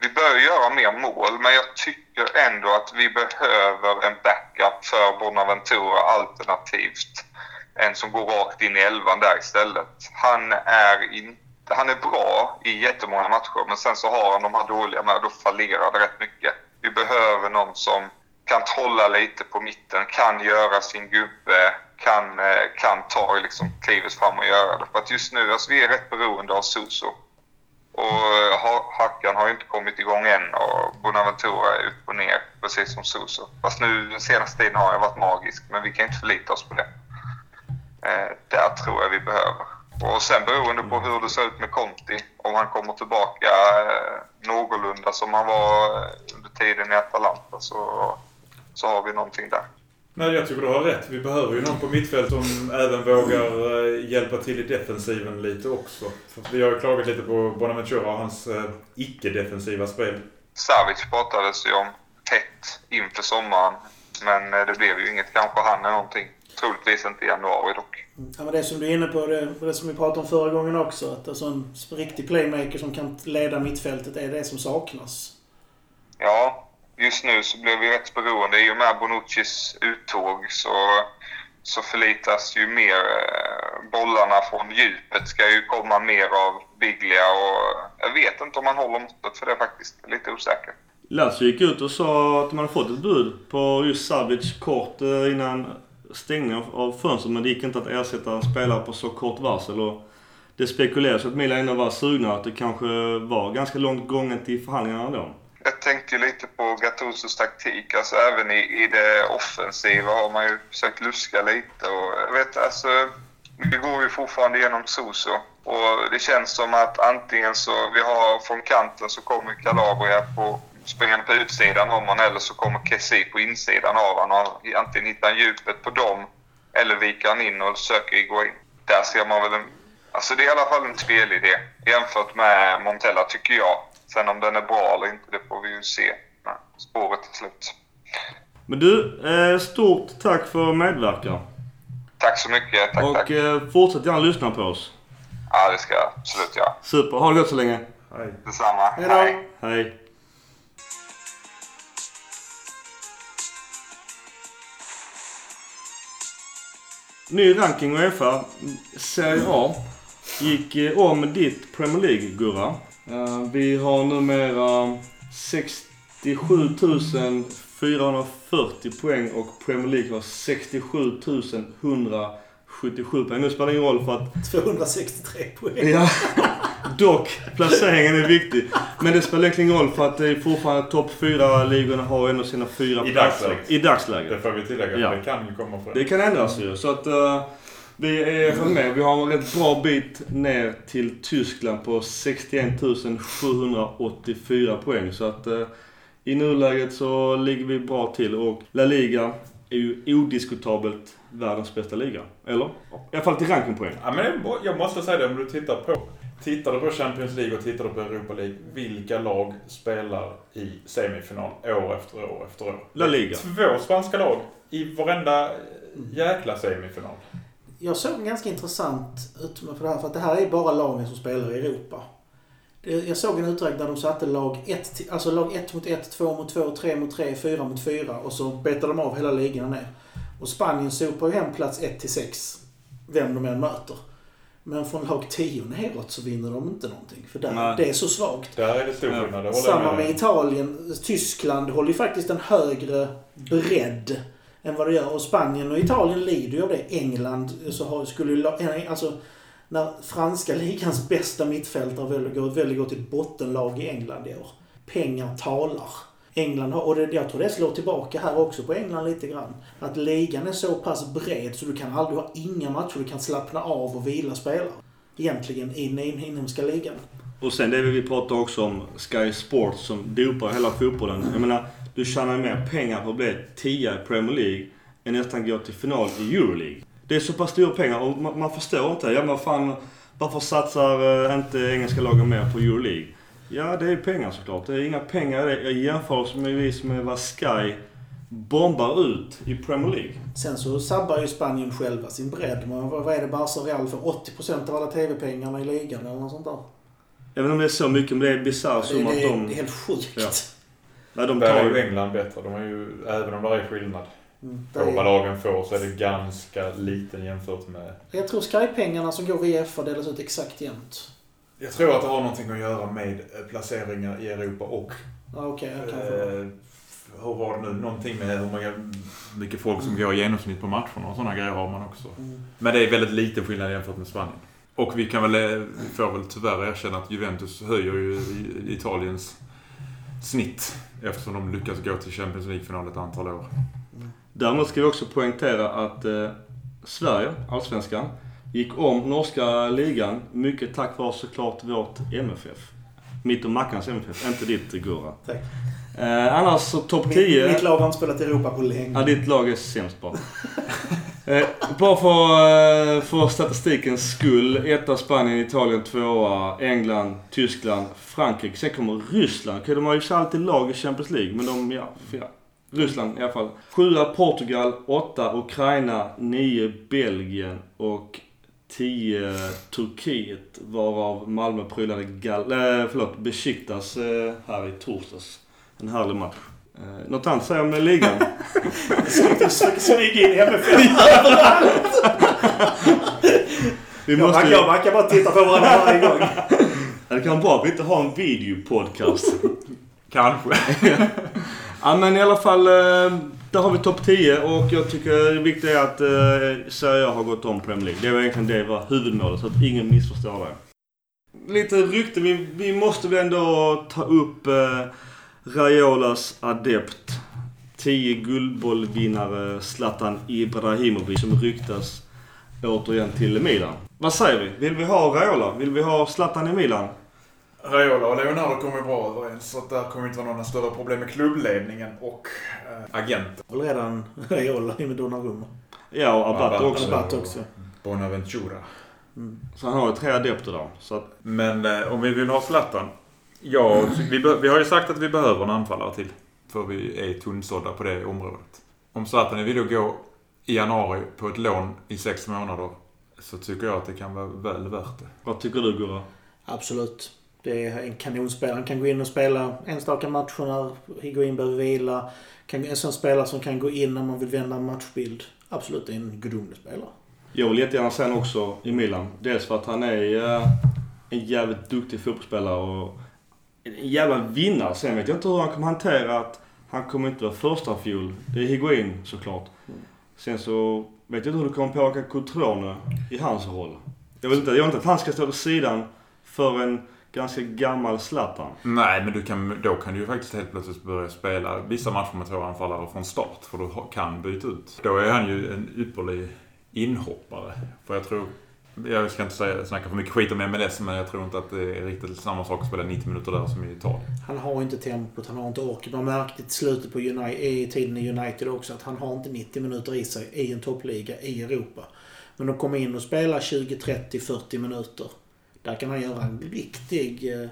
Vi bör göra mer mål, men jag tycker ändå att vi behöver en backup för Bonaventura alternativt en som går rakt in i elvan där istället. Han är, in, han är bra i jättemånga matcher, men sen så har han de här dåliga med, då fallerar det rätt mycket. Vi behöver någon som kan trolla lite på mitten, kan göra sin gubbe, kan, eh, kan ta liksom klivet fram och göra det. För att just nu, alltså vi är rätt beroende av Suso. Och eh, Hackan har ju inte kommit igång än och Bonaventura är upp och ner, precis som Suso. Fast nu den senaste tiden har jag varit magisk, men vi kan inte förlita oss på det. Eh, där tror jag vi behöver. Och sen beroende på hur det ser ut med Conti, om han kommer tillbaka eh, någorlunda som han var eh, under tiden i Atalanta så, så har vi någonting där. Nej, jag tycker du har rätt. Vi behöver ju någon på mittfält som även vågar hjälpa till i defensiven lite också. För vi har ju klagat lite på Bonaventura och hans icke-defensiva spel. Savic pratades ju om tätt inför sommaren. Men det blev ju inget. Kanske han är någonting. Troligtvis inte i januari dock. Ja, men det som du är inne på, det, det som vi pratade om förra gången också. Att alltså en riktig playmaker som kan leda mittfältet är det som saknas. Ja, just nu så blev vi rätt beroende. I och med Bonuccis uttåg så, så förlitas ju mer eh, bollarna från djupet ska ju komma mer av Biglia och jag vet inte om man håller måttet för det är faktiskt lite osäkert. Lazio gick ut och sa att hade fått ett bud på just Savic kort eh, innan stängning av- av fönstret men det gick inte att ersätta en spelare på så kort varsel. Och det spekuleras att Milan ändå var sugna att det kanske var ganska långt gånget i förhandlingarna då. Jag tänkte ju lite på Gattusos taktik. Alltså även i, i det offensiva har man ju försökt luska lite. Och jag vet, alltså, vi går ju fortfarande genom Soso. Och det känns som att antingen så, vi har från kanten så kommer Calabria på springande på utsidan om honom eller så kommer Kessie på insidan av honom. Och Antingen hittar han djupet på dem eller viker han in och försöker gå in. Där ser man väl en... Alltså det är i alla fall en spelidé jämfört med Montella tycker jag. Sen om den är bra eller inte, det får vi ju se när spåret är slut. Men du, eh, stort tack för medverkan. Tack så mycket. Tack, Och tack. eh, fortsätt gärna lyssna på oss. Ja, det ska jag absolut göra. Super, ha det gott så länge. Hej. Detsamma. Hej då. Hej. Ny ranking Uefa. Serie A. Gick eh, om ditt Premier League, Gurra. Vi har numera 67 440 poäng och Premier League har 67 100 177 poäng. Nu spelar det ingen roll för att 263 poäng. Ja, dock. Placeringen är viktig. Men det spelar egentligen ingen roll för att det är fortfarande topp 4-ligorna har ändå sina fyra I platser. dagsläget. I Det dagsläget. får vi tillägga, Ja. det kan ju komma för Det kan ändras ju. Så att eh, vi är väl med. Vi har en rätt bra bit ner till Tyskland på 61 784 poäng. Så att eh, i nuläget så ligger vi bra till och La Liga är ju odiskutabelt världens bästa liga. Eller? I alla fall till rankingpoäng. Ja, men jag må- jag måste säga det, om du tittar på, tittar du på Champions League och tittar du på Europa League. Vilka lag spelar i semifinal år efter år efter år? La Liga. Två spanska lag i varenda jäkla semifinal. Jag såg en ganska intressant utmaning för det här. För att det här är bara lagen som spelar i Europa. Jag såg en uträkning där de satte lag 1, till- alltså lag 1 mot 1, 2 mot 2, 3 mot 3, 4 mot 4 och så betade de av hela ligan ner. Och Spanien sopar ju hem plats 1 till 6. Vem de än möter. Men från lag 10 neråt så vinner de inte någonting. För där, Nej. det är så svagt. Där är det stor Ja. skillnad, Samma med. Italien. Tyskland håller ju faktiskt en högre bredd än vad det gör. Och Spanien och Italien lider ju av det. England så har, skulle ju... eh, Alltså, när franska [laughs] ligans bästa mittfältare väljer att gå- till bottenlag i England i år. Pengar talar. England har, och det, jag tror det slår tillbaka här också på England lite grann. Att ligan är så pass bred så du kan aldrig ha inga matcher du kan slappna av och vila spelare. Egentligen i den inhemska ligan. Och sen det vi pratar också om Sky Sports som dopar hela fotbollen. Jag menar, du tjänar mer pengar på att bli 10 i Premier League än nästan gå till final i Euroleague. Det är så pass stora pengar och man, man förstår inte. Ja men vad fan, varför satsar eh, inte engelska lagen mer på Euroleague? Ja, det är pengar såklart. Det är inga pengar i det i jämförelse med, vad Sky bombar ut i Premier League. Sen så sabbar ju Spanien själva sin bredd. Men vad är det Barca Real för 80% av alla TV-pengarna i ligan eller något sånt där? Jag vet inte om det är så mycket, men det är bisarrt Det, som att det, de... det är helt sjukt. Ja. Nej, de Där är ju tar... England bättre. De har ju, även om det är skillnad Mm. På vad är, lagen får så är det ganska liten jämfört med... jag tror Sky-pengarna som går via FA delas ut exakt jämnt. Jag tror att det har någonting att göra med eh, placeringar i Europa och kan få... Eh, hur var det nu? Någonting med hur många, mycket folk som går i genomsnitt på matcherna och sådana grejer har man också. Mm. Men det är väldigt liten skillnad jämfört med Spanien. Och vi kan väl, eh, vi får väl tyvärr erkänna att Juventus höjer ju Italiens snitt eftersom de lyckas gå till Champions League-final ett antal år. Däremot ska vi också poängtera att eh, Sverige, Allsvenskan, gick om norska ligan mycket tack vare såklart vårt MFF. Mitt och Mackans MFF, inte ditt Gurra. Tack. Eh, annars så topp Mitt, 10. mitt lag har inte spelat i Europa på länge. Ja, ditt lag är sämst bara. [laughs] eh, bara för, eh, för statistikens skull. Etta Spanien, Italien tvåa, England, Tyskland, Frankrike. Sen kommer Ryssland. Okej, de har ju alltid lag i Champions League, men de, ja, ja. Ryssland i alla fall. Sjua Portugal, åtta Ukraina, nio Belgien och tio Turkiet. Varav Malmö prylade Gal... Eh, förlåt, Besiktas eh, här i torsdags. En härlig match. Eh, något annat säga om ligan? Smyga in MFF [laughs] Vi Jag måste ju... jag backar bara titta på varandra varje gång. [laughs] Det kan vara bra att vi inte har en videopodcast. [laughs] Kanske. ja men i alla fall, där har vi topp 10 och jag tycker det viktiga är att eh, Serie A har gått om Premier League. Det var egentligen det var huvudmålet så att ingen missförstår det. Lite rykte, vi, vi måste väl ändå ta upp eh, Raiolas adept. 10 guldbollvinnare Zlatan Ibrahimovic som ryktas återigen till Milan. Vad säger vi? Vill vi ha Raiola? Vill vi ha Zlatan i Milan? Raiola och Leonardo kommer ju bra överens så att där kommer inte vara några större problem med klubbledningen och eh, agenten. Och redan Raiola i med Donnarumma. Ja, och Abate Abate. också. Abate också. Bonaventura. Så han har ju tre adepter där. Så att, Men eh, om vi vill ha Zlatan. Ja, vi, vi har ju sagt att vi behöver en anfallare till. För vi är tunnsådda på det området. Om Zlatan är villig att gå i januari på ett lån i sex månader så tycker jag att det kan vara väl värt det. vad tycker du Gurra? Absolut. Det är en kanonspelare. Han kan gå in och spela enstaka matcher när Higuin behöver vila. Kan, en sån spelare som kan gå in när man vill vända en matchbild. Absolut, en gudomlig spelare. Jag vill jättegärna se honom också i Milan. Dels för att han är eh, en jävligt duktig fotbollsspelare och en jävla vinnare. Sen vet jag inte hur han kommer hantera att han kommer inte vara första fjol. Det är Higuin såklart. Sen så vet jag inte hur det kommer påverka Cotrone i hans roll. Jag vill inte, jag vill inte att han ska stå vid sidan för en ganska gammal Zlatan. Nej, men du kan, då kan du ju faktiskt helt plötsligt börja spela vissa matcher med två anfallare från start. För du kan byta ut. Då är han ju en ypperlig inhoppare. För jag tror... Jag ska inte säga, snacka för mycket skit om MLS, men jag tror inte att det är riktigt samma sak att spela 90 minuter där som i Italien. Han har inte tempot, han har inte orken. Man märkte till slutet på United, i tiden i United också att han har inte 90 minuter i sig i en toppliga i Europa. Men att komma in och spela 20, 30, 40 minuter. Där kan han göra en riktig eh,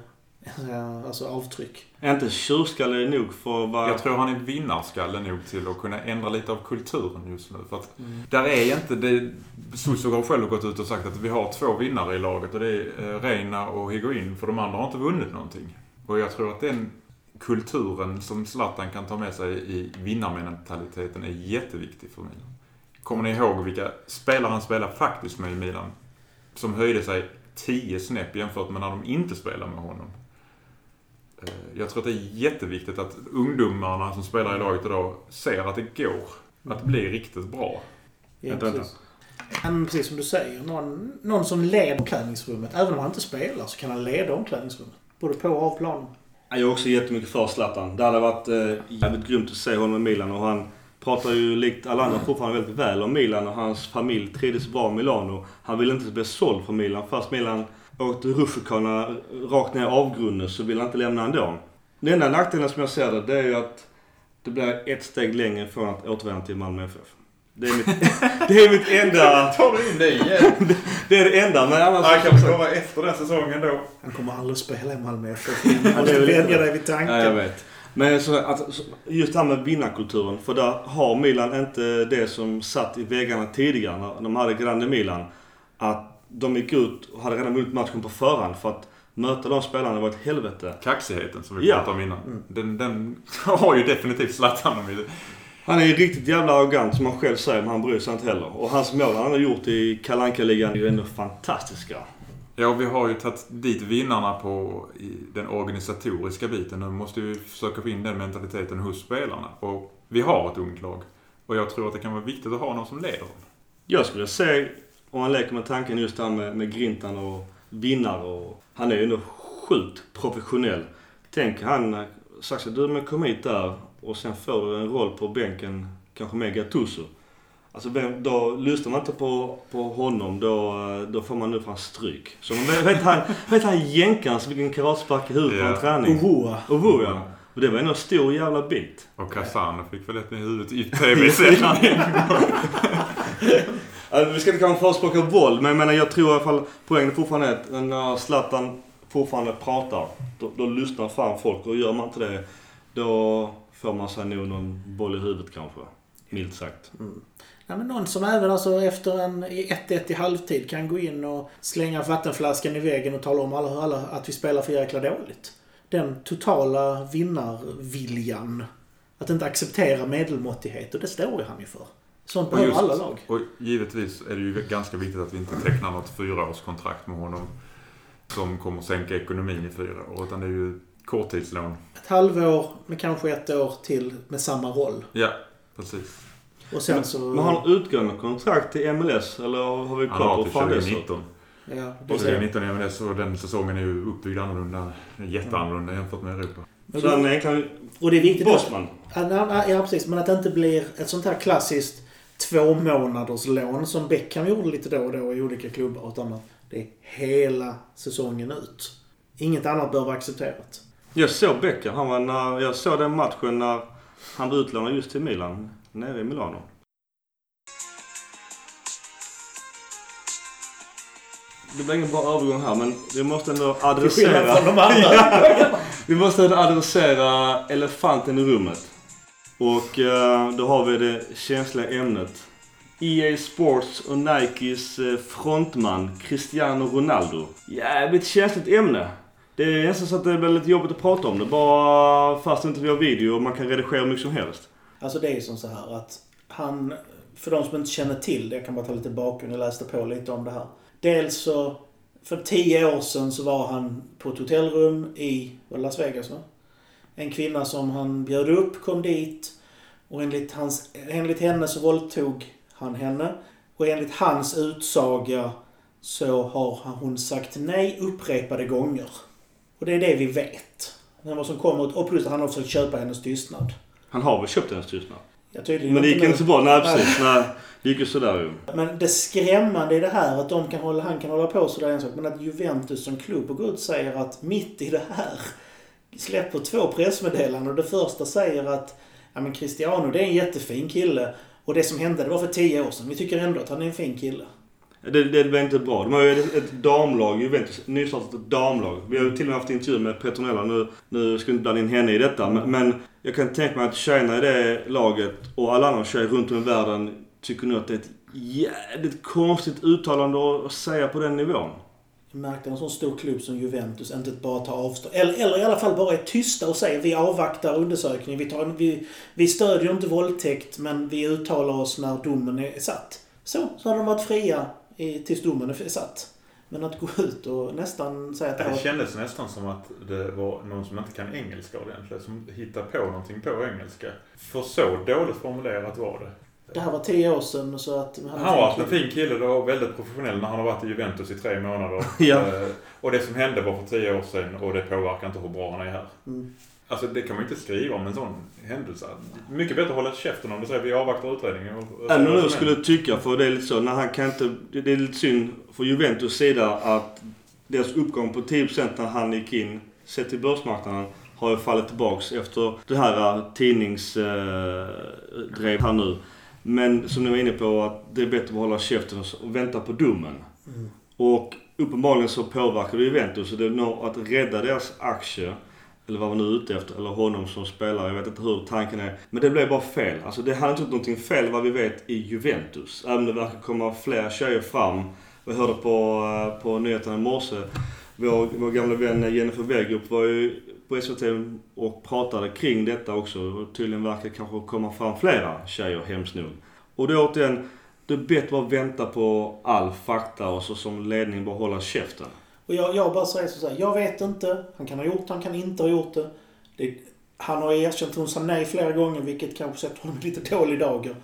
alltså avtryck. Är inte tjurskalle nog för att vara... Jag tror han är vinnarskalle nog till att kunna ändra lite av kulturen just nu. För att där är inte det... Suso har själv gått ut och sagt att vi har två vinnare i laget och det är eh, Reina och Higuain. För de andra har inte vunnit någonting. Och jag tror att den kulturen som Zlatan kan ta med sig i vinnarmentaliteten är jätteviktig för Milan. Kommer ni ihåg vilka spelare han spelar faktiskt med i Milan? Som höjde sig 10 snäpp jämfört med när de inte spelar med honom. Eh, Jag tror att det är jätteviktigt att ungdomarna som spelar i laget idag ser att det går att bli riktigt bra. Ja, Vänta, vänta. precis. Men precis som du säger, någon, någon som leder omklädningsrummet. Även om han inte spelar så kan han leda omklädningsrummet. Både på och av planen. Jag är också jättemycket för Zlatan. Det hade varit eh, jävligt grymt att se honom i Milan och han pratar ju likt alla andra fortfarande väldigt väl om Milan och hans familj trivdes bra i Milano. Han ville inte bli såld från Milan. Fast Milan åkte rutschkana rakt ner i avgrunden så ville han inte lämna ändå. Den enda nackdelen som jag ser det, det är ju att det blir ett steg längre från att återvända till Malmö FF. Det är mitt, [laughs] det är mitt enda... [laughs] Tar du in det igen? [laughs] Det är det enda. Men annars... Han kan komma efter den säsongen då. Han kommer aldrig spela i Malmö FF Du måste vänja dig vid tanken. Ja, jag vet. Men så att, just det här med vinnarkulturen. För där har Milan inte det som satt i väggarna tidigare när de hade Grande Milan. Att de gick ut och hade redan vunnit matchen på förhand. För att möta de spelarna var ett helvete. Kaxigheten som vi Ja. pratade om innan. Den, den [laughs] har ju definitivt Zlatan om. Han är ju riktigt jävla arrogant som han själv säger, men han bryr sig inte heller. Och hans mål han har gjort i kalanka ligan är ju ändå fantastiska. Ja, vi har ju tagit dit vinnarna på den organisatoriska biten. Nu måste vi försöka få in den mentaliteten hos spelarna. Och vi har ett ungt lag. Och jag tror att det kan vara viktigt att ha någon som leder dem. Jag skulle säga, om man leker med tanken just det här med, med Grintan och vinnare och... Han är ju ändå sjukt professionell. Tänk han sagt att du men kom hit där och sen får du en roll på bänken, kanske med Gattuso. Alltså vem, då lyssnar man inte på, på honom, då, då får man nu fan stryk. Så man vet, vet han, vet han jänkaren som fick en karatspark i huvudet på en träning? Ohoa. Oho ja. Och det var ändå en stor jävla bit. Och Kazan fick väl ett i huvudet i tv-serien. [laughs] Alltså, vi ska inte kanske förespråka våld, men jag menar jag tror i alla fall poängen är fortfarande att när Zlatan fortfarande pratar, då, då lyssnar fan folk. Och gör man inte det, då får man sig nog någon boll i huvudet kanske. Milt sagt. Ja, men någon som även alltså efter en i 1-1 i halvtid kan gå in och slänga vattenflaskan i väggen och tala om alla, alla att vi spelar för jäkla dåligt. Den totala vinnarviljan. Att inte acceptera medelmåttighet och det står ju han ju för. Sånt behöver alla lag. och givetvis är det ju ganska viktigt att vi inte tecknar något fyraårskontrakt med honom. Som kommer sänka ekonomin i fyra år. Utan det är ju korttidslån. Ett halvår med kanske ett år till med samma roll. Ja, precis. Och sen så... Men har han utgående kontrakt till MLS eller har vi Han koll har på till fan det så? 2019. Ja, det Och är 2019 i MLS och den säsongen är ju uppbyggd annorlunda. Jätteannorlunda jämfört med Europa. Så han är egentligen Och det är viktigt att, bossman. Ja, precis. Men att det inte blir ett sånt här klassiskt två månaders lån som Beckham gjorde lite då och då i olika klubbar. Utan att det är hela säsongen ut. Inget annat bör vara accepterat. Jag såg Becker. Han var när, jag såg den matchen när han var utlånad just till Milan. Nere i Milano. Det blir ingen bra övergång här men vi måste ändå adressera... från de andra. [laughs] Vi måste ändå adressera elefanten i rummet. Och eh, då har vi det känsliga ämnet. EA Sports och Nikes eh, frontman Cristiano Ronaldo. Jävligt känsligt ämne. Det är nästan så att det är väldigt jobbigt att prata om det. Bara fast inte vi har video och man kan redigera hur mycket som helst. Alltså det är ju som så här att han, för de som inte känner till det, jag kan bara ta lite bakgrund, jag läste på lite om det här. Dels så, för tio år sedan så var han på ett hotellrum i var det Las Vegas va? En kvinna som han bjöd upp kom dit och enligt, hans, enligt henne så våldtog han henne. Och enligt hans utsaga så har hon sagt nej upprepade gånger. Och det är det vi vet. Men vad som kommer, och plus att han har försökt köpa hennes tystnad. Han har väl köpt hennes tystnad. Ja, tydligen Men det gick inte så bra. Nej precis. Nej, det gick ju sådär ju. Men det skrämmande i det här, att de kan hålla, han kan hålla på sådär en sak, men att Juventus som klubb och går ut och säger att mitt i det här släpper två pressmeddelanden och det första säger att ja men Cristiano det är en jättefin kille och det som hände det var för tio år sedan. Vi tycker ändå att han är en fin kille. Det, det var inte bra. De har ju ett, ett damlag, Juventus, nystartat ett damlag. Vi har ju till och med haft intervju med Petronella. Nu, nu ska vi inte blanda in henne i detta. Men, men jag kan tänka mig att tjejerna i det laget och alla andra tjejer runt om i världen tycker nog att det är ett jävligt konstigt uttalande att säga på den nivån. Jag märkte en sån stor klubb som Juventus inte bara tar avstånd. Eller, eller i alla fall bara är tysta och säger vi avvaktar undersökningen. Vi, tar, vi, vi stödjer inte våldtäkt men vi uttalar oss när domen är satt. Så, så hade de varit fria i, tills domen är satt. Men att gå ut och nästan säga att det Det var... kändes nästan som att det var någon som inte kan engelska ordentligt. Som hittade på någonting på engelska. För så dåligt formulerat var det. Det här var tio år sedan så att... Han har varit en fin kille då, och väldigt professionell när han har varit i Juventus i tre månader. [laughs] Ja. Eh, och det som hände var för tio år sedan och det påverkar inte hur bra han är här. Mm. Alltså det kan man ju inte skriva om en sån händelse. Mycket bättre att hålla käften om du säger vi avvaktar utredningen. Och, vad nu som skulle tycka, för det är lite så, när han kan inte... Det det är lite synd för Juventus sida att deras uppgång på 10% när han gick in, sett till börsmarknaden, har ju fallit tillbaks efter det här tidningsdrev här nu. Men som ni var inne på, att det är bättre att hålla käften och vänta på domen. Mm. Och uppenbarligen så påverkar det Juventus. Så det är nog att rädda deras aktier. Eller vad man nu är ute efter. Eller honom som spelare. Jag vet inte hur tanken är. Men det blev bara fel. Alltså det hade inte gjort någonting fel vad vi vet i Juventus. Även om det verkar komma fler tjejer fram. Vi hörde på, eh, på nyheterna i morse. Vår, vår gamla vän Jennifer Wegerup var ju på SVT och pratade kring detta också. Och tydligen verkar det kanske komma fram flera tjejer hemskt nog. Och då återigen, det är bättre att vänta på all fakta och så som ledning bara hålla käften. Och jag, jag bara säger så här, jag vet inte. Han kan ha gjort det, han kan inte ha gjort det. det han har erkänt att hon sa nej flera gånger, vilket kanske sätter honom i lite dålig dager.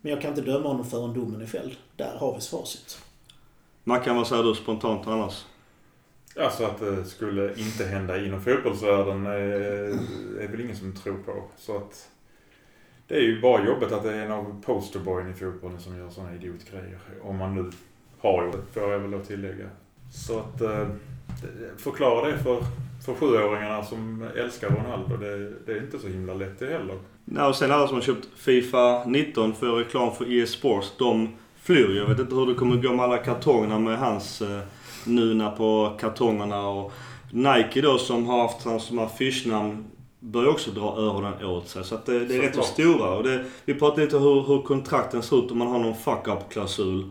Men jag kan inte döma honom förrän domen är fälld. Där har vi facit. Mackan, vad säger du spontant annars? Alltså att det skulle inte hända inom fotbollsvärlden är, är väl ingen som tror på. Så att det är ju bara jobbet att det är en av posterboyen i fotbollen som gör sådana idiotgrejer. Om man nu har gjort det, får jag väl då tillägga. Så att eh, förklara det för, för sjuåringarna som älskar Ronaldo. Det, det är inte så himla lätt det heller. Ja, och sen alla som har köpt Fifa 19 för reklam för EA Sports, de flyr. Jag vet inte hur det kommer gå med alla kartongerna med hans eh, Nuna på kartongerna och Nike då som har haft hans som affischnamn börjar också dra öronen åt sig. Så att det, det är rätt så stora. Och det, vi pratade lite hur, hur kontrakten ser ut om man har någon fuck-up-klausul.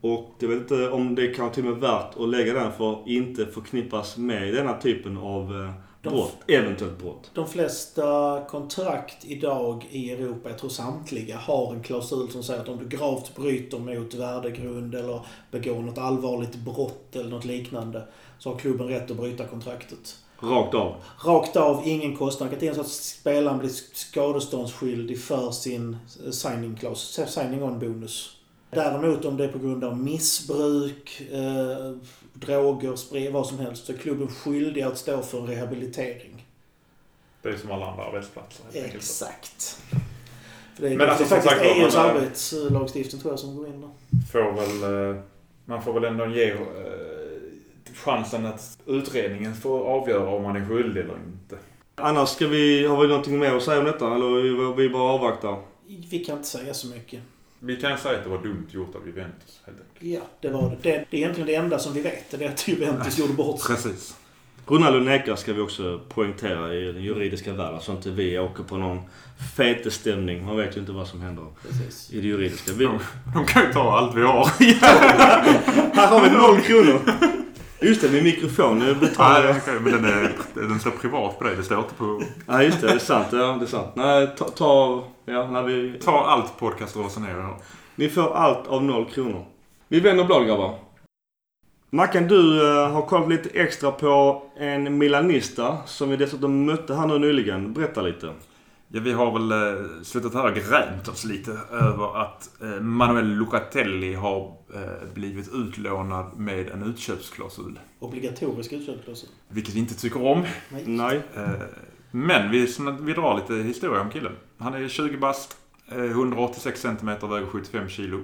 Och det är väl inte om det kan till och med värt att lägga den för att inte förknippas med denna typen av eh, De- brott. Eventuellt brott. De flesta kontrakt idag i Europa, jag tror samtliga, har en klausul som säger att om du gravt bryter mot värdegrund eller begår något allvarligt brott eller något liknande så har klubben rätt att bryta kontraktet. Rakt av. Rakt av, ingen kostnad. Inte ens att spelaren blir skadeståndsskyldig för sin eh, signing, clause, signing on bonus. Däremot om det är på grund av missbruk, eh, droger, sprit, vad som helst, så är klubben skyldig att stå för rehabilitering. Det är som alla andra arbetsplatser. Exakt. För det är, Men det alltså, som faktiskt sagt EUs arbetslagstiftning tror jag som går in där. Får väl, eh, man får väl ändå ge eh, chansen att utredningen får avgöra om man är skyldig eller inte. Annars ska vi, har vi någonting mer att säga om detta? Eller vi, vi bara avvaktar? Vi kan inte säga så mycket. Vi kan säga att det var dumt gjort av Juventus helt enkelt. Ja, det var det. Det, det är egentligen det enda som vi vet. Det är att Juventus gjorde bort sig. Precis. Ronaldo nekar ska vi också poängtera i den juridiska världen så inte vi åker på någon fetestämning. Man vet ju inte vad som händer Precis. i det juridiska. Vi, De, de kan ju ta allt vi har. [laughs] här har vi noll kronor! Just det, min mikrofon. Nu Nej, betalar jag. okej, men den, är, den står privat på dig. Det står inte på... Ja, just det. Det är sant. Ja, det är sant. Nej, ta... ta ja, när vi... Ta allt podcast och ner. Ni får allt av noll kronor. Vi vänder blad grabbar. Mackan, du eh, har kollat lite extra på en Milanista som vi dessutom mötte här nu nyligen. Berätta lite. Ja, vi har väl eh, slutat här grämt oss lite över att eh, Manuel Locatelli har eh, blivit utlånad med en utköpsklausul. Obligatorisk utköpsklausul. Vilket vi inte tycker om. Nej. Nej. Eh, Men vi, vi drar lite historia om killen. Han är 20 bast, eh, 186 cm, väger 75 kilo.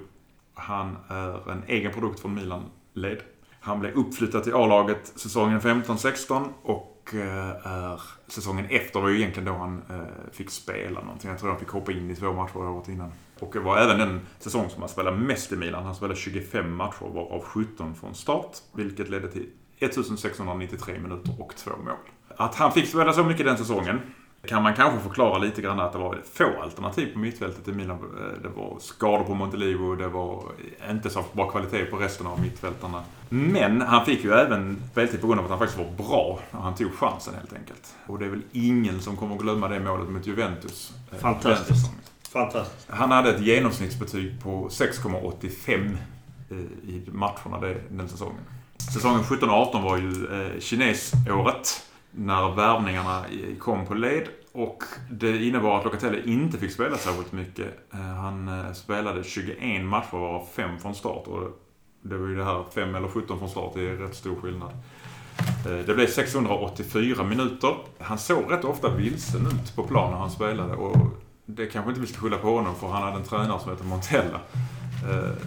Han är en egen produkt från Milan-led. Han blev uppflyttad till A-laget säsongen 15-16 och är säsongen efter var ju egentligen då han eh, fick spela någonting. Jag tror han fick hoppa in i två matcher året innan. Och det var även den säsong som han spelade mest i Milan. Han spelade 25 matcher varav 17 från start. Vilket ledde till 1693 minuter och två mål. Att han fick spela så mycket den säsongen kan man kanske förklara lite grann att det var få alternativ på mittfältet i Milan. Eh, Det var skador på Montelivo, det var inte så bra kvalitet på resten av mittfältarna. Men han fick ju även speltid på grund av att han faktiskt var bra. Han tog chansen helt enkelt. Och det är väl ingen som kommer att glömma det målet mot Juventus. eh, Fantastiskt. Fantastiskt. Han hade ett genomsnittsbetyg på 6,85 eh, i matcherna den säsongen. Säsongen 17-18 var ju kinesåret när värvningarna kom på led och det innebar att Locatelli inte fick spela särskilt mycket. Eh, han eh, spelade 21 matcher varav 5 från start och det var ju det här 5 eller 17 från start, det är rätt stor skillnad. Eh, det blev 684 minuter. Han såg rätt ofta vilsen ut på plan när han spelade och det kanske inte vi ska skylla på honom för han hade en tränare som heter Montella.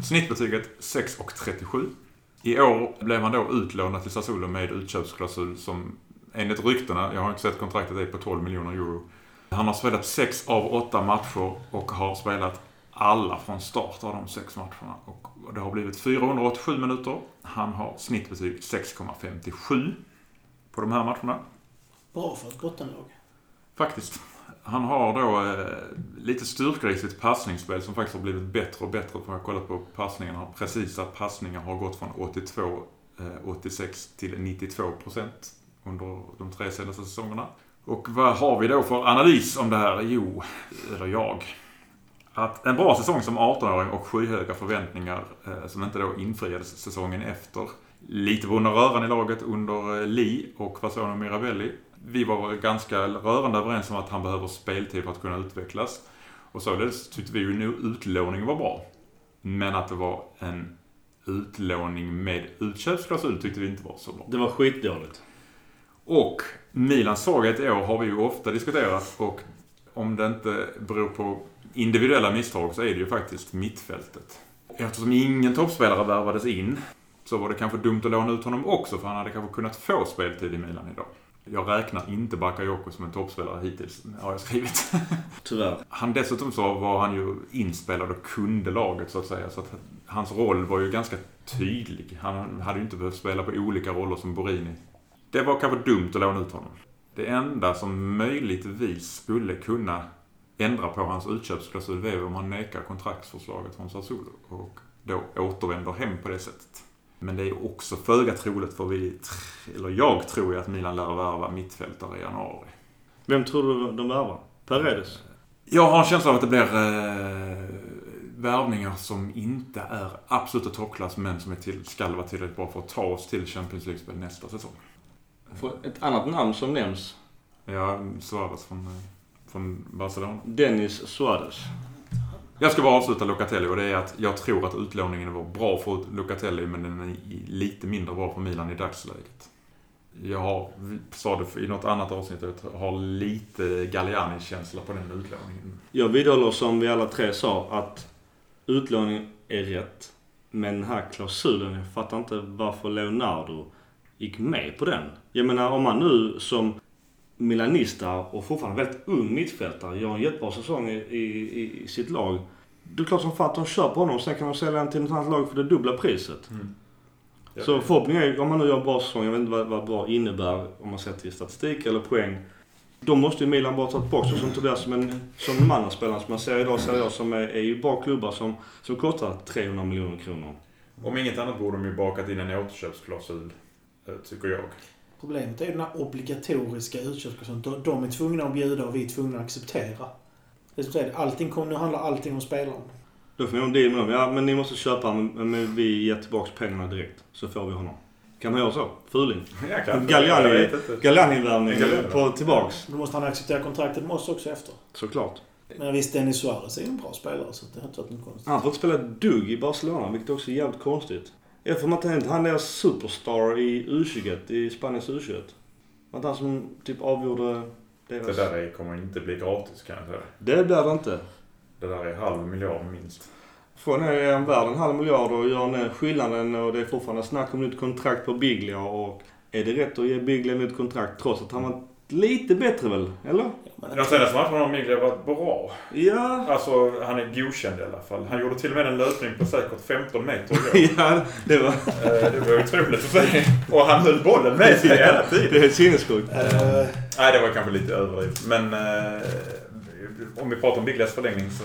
Snittbetyget 6,37. I år blev han då utlånad till Sassuolo med utköpsklausul som enligt ryktena, jag har inte sett kontraktet, är på 12 miljoner euro. Han har spelat 6 av 8 matcher och har spelat alla från start av de sex matcherna. Och det har blivit 487 minuter. Han har snittbetyg 6,57 på de här matcherna. Bra för ett bottenlag. Faktiskt. Han har då eh, lite styrka i sitt passningsspel som faktiskt har blivit bättre och bättre. För jag har kollat på passningarna. Precisa passningar har gått från 82, eh, 86 till 92 procent under de tre senaste säsongerna. Och vad har vi då för analys om det här? Jo, eller jag. Att en bra säsong som 18-åring och skyhöga förväntningar eh, som inte då infriades säsongen efter. Lite vunna röran i laget under eh, Li och Fasano Mirabelli. Vi var ganska rörande överens om att han behöver speltid för att kunna utvecklas. Och således tyckte vi ju nu utlåningen var bra. Men att det var en utlåning med utköpsklausul tyckte vi inte var så bra. Det var skitdåligt. Och Milans svaghet i år har vi ju ofta diskuterat och om det inte beror på individuella misstag så är det ju faktiskt mittfältet. Eftersom ingen toppspelare värvades in så var det kanske dumt att låna ut honom också för han hade kanske kunnat få speltid i Milan idag. Jag räknar inte Bakayoko som en toppspelare hittills, har jag skrivit. [laughs] Tyvärr. Han dessutom så var han ju inspelad och kunde laget så att säga. Så att hans roll var ju ganska tydlig. Han hade ju inte behövt spela på olika roller som Borini. Det var kanske dumt att låna ut honom. Det enda som möjligtvis skulle kunna ändra på hans utköpsklausul är om han nekar kontraktsförslaget från Sassuolo och då återvänder hem på det sättet. Men det är också föga troligt för vi, eller jag tror ju att Milan lär värva mittfältare i januari. Vem tror du de värvar? Paredes? Jag har en känsla av att det blir eh, värvningar som inte är absoluta toppklass men som är till, ska vara tillräckligt bra för att ta oss till Champions League-spel nästa säsong. För ett annat namn som nämns. Ja, Suarez från, eh, från Barcelona. Dennis Suarez. Jag ska bara avsluta Locatelli och det är att jag tror att utlåningen var bra för Locatelli men den är lite mindre bra för Milan i dagsläget. Jag har, sa det i något annat avsnitt, jag har lite Galliani-känsla på den utlåningen. Jag vidhåller som vi alla tre sa att utlåning är rätt. Men den här klausulen, jag fattar inte varför Leonardo gick med på den. Jag menar om man nu som milanista och fortfarande väldigt ung mittfältare gör en jättebra säsong i, i, i sitt lag. Det är klart som fan att de köper honom. Sen kan de sälja honom till ett annat lag för det dubbla priset. Mm. Så förhoppningen är, om man nu gör en bra säsong, jag vet inte vad, vad bra innebär om man ser till statistik eller poäng. Då måste ju Milan bara ta tillbaka och som Tobias som, en, som de andra spelarna som man ser idag, ser jag som är, är ju bra klubbar som, som kostar 300 miljoner kronor. Om inget annat borde de ju bakat in en återköpsklausul, tycker jag. Problemet är ju den här obligatoriska utköpsklausulen. De, de är tvungna att bjuda och vi är tvungna att acceptera. Det är som säger, allting kommer, nu handlar allting om spelaren. Då får ha en deal med dem. Ja, men ni måste köpa men, men vi ger tillbaka pengarna direkt. Så får vi honom. Kan man göra så? Fuling. [laughs] Galliani-värvning Galliani. på tillbaks. Då måste han acceptera kontraktet med oss också efter. Såklart. Men visst, Dennis Suarez är ju en bra spelare så det har inte varit något konstigt. Han får inte spela dugg i Barcelona, vilket också är jävligt konstigt. Jag inte inte han är superstar i U21, i Spaniens U21. Var inte han som typ avgjorde Det deras... där är, kommer inte bli gratis kan jag säga. Det blir det inte. Det där är halv miljard minst. Får ner en värld en halv miljard och gör ner skillnaden och det är fortfarande snack om nytt kontrakt på Biglia och är det rätt att ge Biglia nytt kontrakt trots att han var lite bättre väl? Eller? De senaste matcherna har Miglia varit bra. Ja. Alltså, han är godkänd i alla fall. Han gjorde till och med en löpning på säkert 15 meter igår. [laughs] ja, det var... Eh, Det var otroligt att se. Och han höll bollen med sig hela tiden. Det är helt sinnessjukt. Eh, Nej, det var kanske lite överdrivet. Men eh, om vi pratar om Biglias förlängning så,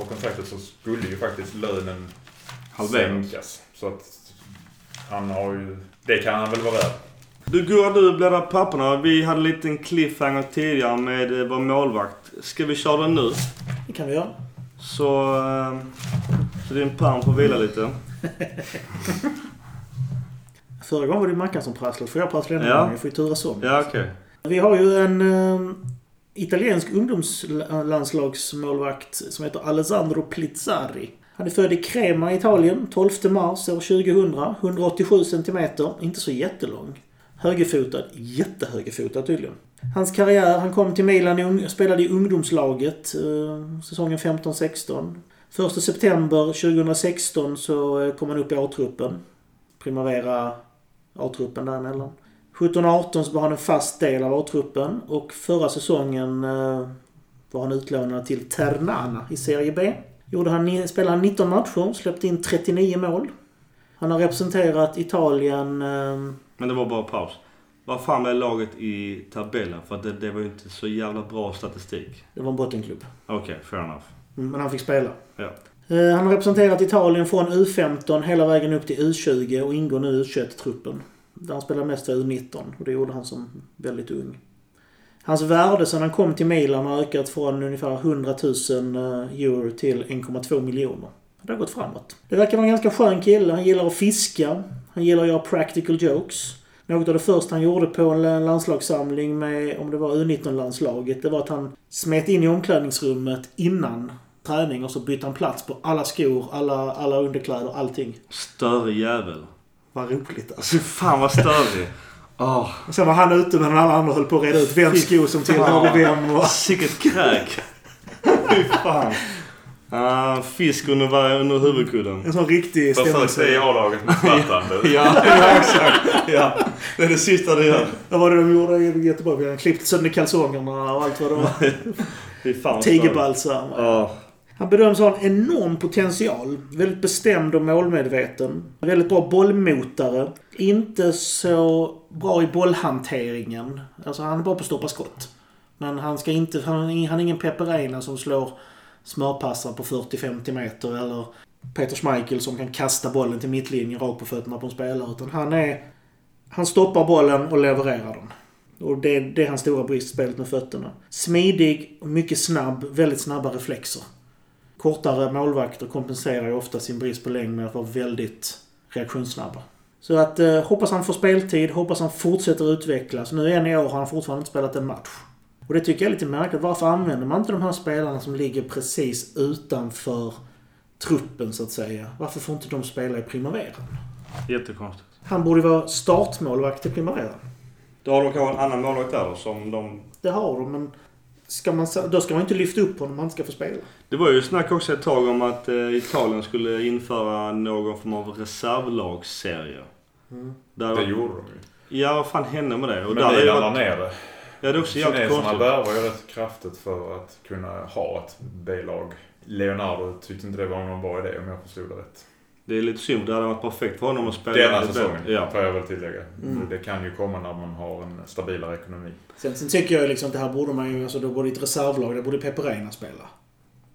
av kontraktet så skulle ju faktiskt lönen Halveras. sänkas. Så att han har ju... Det kan han väl vara värd. Du Gurra, du bläddrar papperna. Vi hade en liten cliffhanger tidigare med eh, vår målvakt. Ska vi köra den nu? det kan vi göra. Så, eh, så din pärm får vila lite. [laughs] Förra gången var det Mackan som prasslade. Får jag prassla denna Ja. gången? Jag får ju turas om. Ja, okej. Vi har ju en eh, italiensk ungdomslandslagsmålvakt som heter Alessandro Plizzari. Han är född i Crema, Italien, 12 mars år 2000. 187 centimeter, inte så jättelång. Högerfotad, jättehögerfotad tydligen. Hans karriär, han kom till Milan, i spelade i ungdomslaget eh, säsongen 15-16. 1 september 2016 så eh, kom han upp i A-truppen. Primavera A-truppen däremellan. 17-18 så var han en fast del av A-truppen och förra säsongen eh, var han utlånad till Ternana i Serie B. Gjorde han, spelade han 19 matcher, släppte in 39 mål. Han har representerat Italien... eh, men det var bara paus. Vad fan är laget i tabellen? För det, det var ju inte så jävla bra statistik. Det var en bottenklubb. Okej, fair enough. Mm, Men han fick spela. Ja. Eh, Han har representerat Italien från U15 hela vägen upp till U20 och ingår nu i U21-truppen. Där han spelar mest för U19 och det gjorde han som väldigt ung. Hans värde sedan han kom till Milan har ökat från ungefär 100 000 eh, euro till 1,2 miljoner. Det har gått framåt. Det verkar vara en ganska skön kille. Han gillar att fiska. Han gillar att göra practical jokes. Något av det första han gjorde på en landslagssamling med, om det var U19-landslaget, det var att han smet in i omklädningsrummet innan träning och så bytte han plats på alla skor, alla, alla underkläder, allting. Störig jävel. Vad roligt alltså. Fy fan vad störig. Åh, [laughs] Och sen var han ute medan alla andra höll på att reda ut vems skor som tillhörde vem. Och... Sicket kräk. [laughs] Fy fan. Ah, fisk under, varje- under huvudkudden. En sån riktig Försök se stämningshöjare. A-laget med Zlatan. [laughs] Ja, ja, exakt. Ja. Det är det sista du gör. [laughs] Vad var det de gjorde i Göteborg? Han klippte sönder kalsongerna och allt vad det var. [laughs] Tigerbalsam. Ja. Han bedöms ha en enorm potential. Väldigt bestämd och målmedveten. Väldigt bra bollmotare. Inte så bra i bollhanteringen. Alltså han är bra på att stoppa skott. Men han ska inte... Han, är- han är ingen Peperena som slår smörpassar på 40-50 meter eller Peter Schmeichel som kan kasta bollen till mittlinjen rakt på fötterna på en spelare. Utan han är... Han stoppar bollen och levererar den. Och det, det är hans stora brist, spelet med fötterna. Smidig, och mycket snabb, väldigt snabba reflexer. Kortare målvakter kompenserar ju ofta sin brist på längd med att vara väldigt reaktionssnabba. Så att eh, hoppas han får speltid, hoppas han fortsätter utvecklas. Nu än i år har han fortfarande inte spelat en match. Och det tycker jag är lite märkligt. Varför använder man inte de här spelarna som ligger precis utanför truppen så att säga? Varför får inte de spela i primaveran? Jättekonstigt. Han borde vara startmålvakt i primaveran. Då har de kanske en annan målvakt där då som de... Det har de, men ska man, då ska man inte lyfta upp honom om han ska få spela. Det var ju snack också ett tag om att eh, Italien skulle införa någon form av reservlagsserie. Där, Det gjorde de ju. Ja, vad fan hände med det? Och Men där är ju Milan la varit- ner det. Ja, det är också jävligt Kineserna värvar ju rätt kraftigt för att kunna ha ett B-lag. Leonardo tyckte inte det var någon bra idé om jag förstod det rätt. Det är lite synd. Det hade varit perfekt för honom att spela. Denna säsongen, Ja. får jag väl tillägga. Mm. Det kan ju komma när man har en stabilare ekonomi. Sen, sen tycker jag liksom att det här borde man ju, alltså då borde ett reservlag, där borde Pepe Reina spela.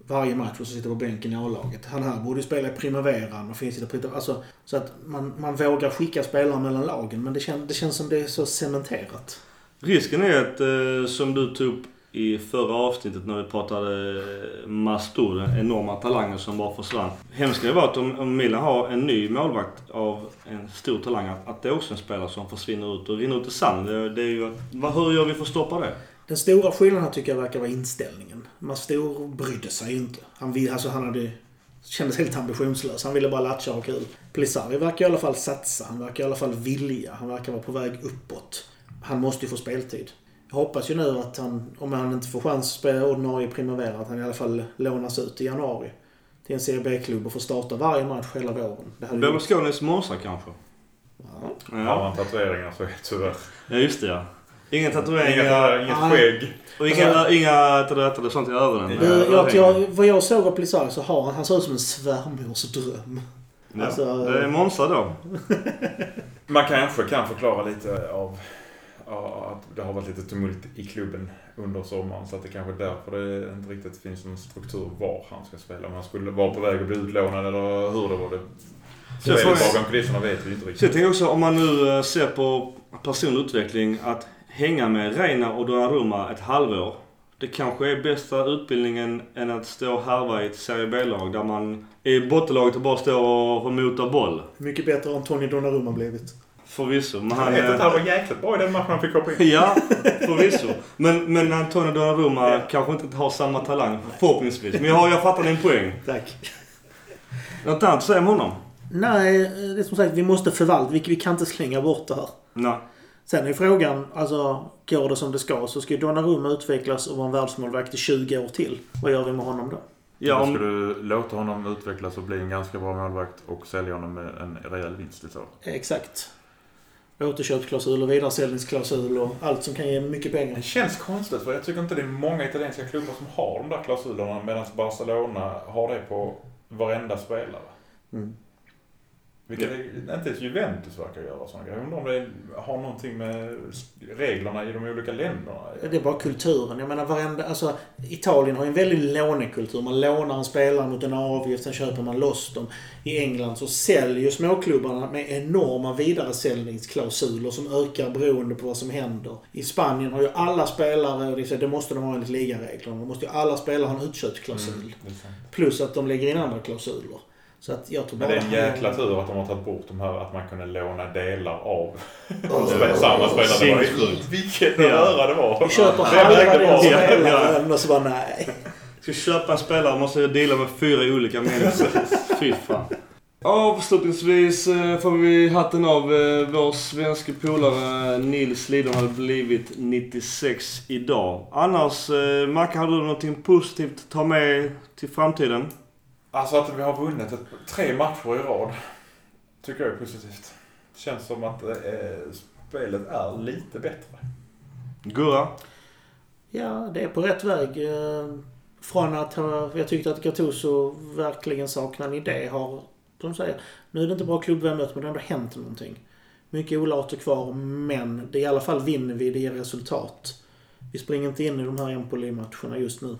Varje match och så sitter på bänken i A-laget. Han här borde ju spela i primaveran och finns i det alltså, Så att man, man vågar skicka spelare mellan lagen. Men det, kän, det känns som det är så cementerat. Risken är att, eh, som du tog upp i förra avsnittet när vi pratade eh, Mastur, den enorma talangen som bara försvann. Hemskt ska att om, om Milan har en ny målvakt av en stor talang, att, det är också en spelare som försvinner ut och rinner ut i sanden. Det, är ju, vad, hur gör vi för att stoppa det? Den stora skillnaden tycker jag verkar vara inställningen. Mastur brydde sig ju inte. Han, vill, alltså han hade, kändes helt ambitionslös. Han ville bara latcha och ha kul. Plisari verkar i alla fall satsa. Han verkar i alla fall vilja. Han verkar vara på väg uppåt. Han måste ju få speltid. Jag hoppas ju nu att han, om han inte får chans att spela ordinarie primavera, att han i alla fall lånas ut i januari. Till en Serie B-klubb och får starta varje match hela våren. Berlusconis Monza kanske? Ja. Har Ja. man tatueringar så är det tyvärr. ja, just det ja. Inga Inga, tatueringar inget skägg. och inga, inga eller sånt i ögonen. Jag, jag, vad jag såg av Plisari så har han, han ser ut som en svärmors dröm. Ja, alltså- det är Monza då. [laughs] Man kanske kan förklara lite av ja, att det har varit lite tumult i klubben under sommaren. Så att det kanske är därför det inte riktigt finns någon struktur var han ska spela. Om han skulle vara på väg att bli utlånad eller hur det var. Det. Spelet bakom kulisserna vet vi inte Så jag riktigt. tänker också om man nu eh, ser på personlig utveckling att hänga med Reina och Donnarumma ett halvår. Det kanske är bästa utbildningen än att stå och harva i ett Serie B-lag där man är i bottenlaget och bara står och motar boll. Mycket bättre än Tony Donnarumma blivit. Förvisso. Men Han han, vet att eh, han var jäkligt bra i den matchen han fick hoppa in. [laughs] Ja, förvisso. Men, men Antonio Donnarumma kanske inte har samma talang, förhoppningsvis. Men jag, har, jag fattar din poäng. Tack. Något annat att säga om honom? Nej, det är som sagt, vi måste förvalta. Vi, vi kan inte slänga bort det här. Nej. Sen är frågan, alltså, går det som det ska så ska ju Donnarumma utvecklas och vara en världsmålvakt i 20 år till. Vad gör vi med honom då? Ja, om, ska du låta honom utvecklas och bli en ganska bra målvakt och sälja honom med en rejäl vinst i så. Exakt. Återköpsklausul och vidaresäljningsklausul och allt som kan ge mycket pengar. Det känns konstigt för jag tycker inte det är många italienska klubbar som har de där klausulerna medan Barcelona har det på varenda spelare. Mm. Vilket det, inte ens Juventus verkar göra sådana grejer. Jag undrar om det har någonting med reglerna i de olika länderna Det är bara kulturen. Jag menar varenda... Alltså, Italien har ju en väldig lånekultur. Man lånar en spelare mot en avgift, sen köper man loss dem. I England så säljer småklubbarna med enorma vidaresäljningsklausuler som ökar beroende på vad som händer. I Spanien har ju alla spelare, och det, måste de ha enligt ligareglerna, då måste ju alla spelare ha en utköpsklausul. Mm. Plus att de lägger in andra klausuler. Så att jag tror Men det är en jäkla tur att de har tagit bort de här att man kunde låna delar av [laughs] samma spelare. Det var ju- sinnessjukt. Vilket Ja. röra det var. Vi köper halva den spelaren [laughs] och så bara nej. Ska köpa en spelare måste jag dela med fyra olika människor. [laughs] Fy fan. Avslutningsvis eh, får vi hatten av eh, vår svenska polare Nils Lidholm hade blivit 96 idag. Annars, eh, Macke, har du någonting positivt att ta med till framtiden? Alltså att vi har vunnit ett, tre matcher i rad. Tycker jag är positivt. Känns som att eh, spelet är lite bättre. Gurra? Ja, det är på rätt väg. Eh, Från att ha, jag tyckte att Gattuso verkligen saknar en idé har, som de säger, nu är det inte bra klubb vi har mött men det har ändå hänt någonting. Mycket olater kvar men det är i alla fall vinner vi, det ger resultat. Vi springer inte in i de här Empoli-matcherna just nu.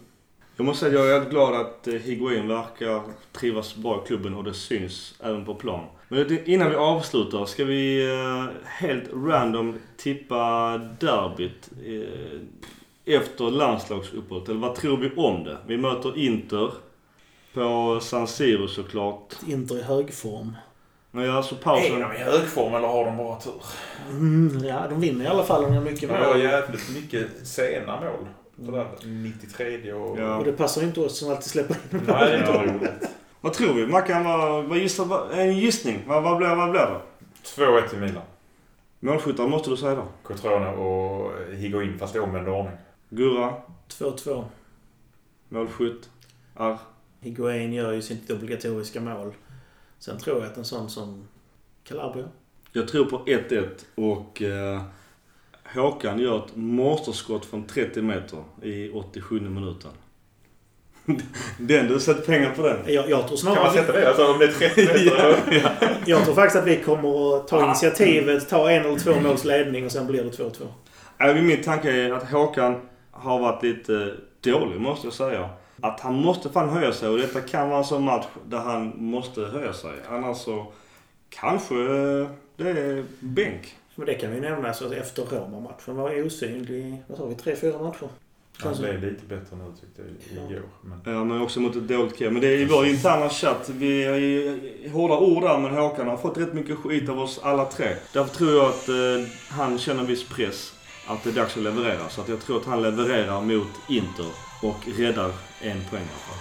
Jag måste säga att jag är glad att eh, Higuain verkar trivas bra i klubben och det syns även på plan. Men innan vi avslutar ska vi eh, helt random tippa derbyt eh, efter landslagsuppehållet. Eller vad tror vi om det? Vi möter Inter på San Siro såklart. Inter i högform. Men ja, så Är pausen. de i högform eller har de bara tur? Mm, ja, de vinner i alla fall. De gör mycket De gör mål. jävligt mycket sena mål. Sådär 93 och... Ja. Och det passar ju inte oss som alltid släpper in Nej, det är inte roligt. Vad tror vi? Mackan, vad, vad gissar, vad, en gissning? Vad, vad, blir, vad blir det? 2-1 till Milan. Målskyttar måste du säga då. Cotrone och Higuain fast i omvänd ordning. Gurra, 2-2. målskytt. Arr. Higuain gör ju sitt obligatoriska mål. Sen tror jag att en sån som Calabria. Jag tror på 1-1 och eh, Håkan gör ett monsterskott från 30 meter i 87 minuten. [laughs] den, du sätter pengar på den? Jag, jag tror Kan man snarare... sätta det? Alltså om det är 30 meter? [laughs] Jag tror faktiskt att vi kommer att ta initiativet, ta en eller två måls ledning och sen blir det 2-2. Äh, min tanke är att Håkan har varit lite dålig måste jag säga. Att han måste fan höja sig och detta kan vara en sån match där han måste höja sig. Annars så kanske det är bänk. Men det kan vi nämna så efter Roma-matchen var osynlig, vad sa vi, tre, fyra matcher. Han blev lite bättre nu tyckte jag igår. Men... Ja, men också mot ett dåligt Kiev. Men det är i vår interna chatt. Vi är i hårda ord där, men Håkan har fått rätt mycket skit av oss alla tre. Därför tror jag att eh, han känner en viss press att det är dags att leverera. Så att jag tror att han levererar mot Inter och räddar en poäng i alla fall.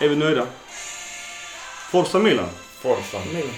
Är vi nöjda? Forza Milan! Forza. Milan.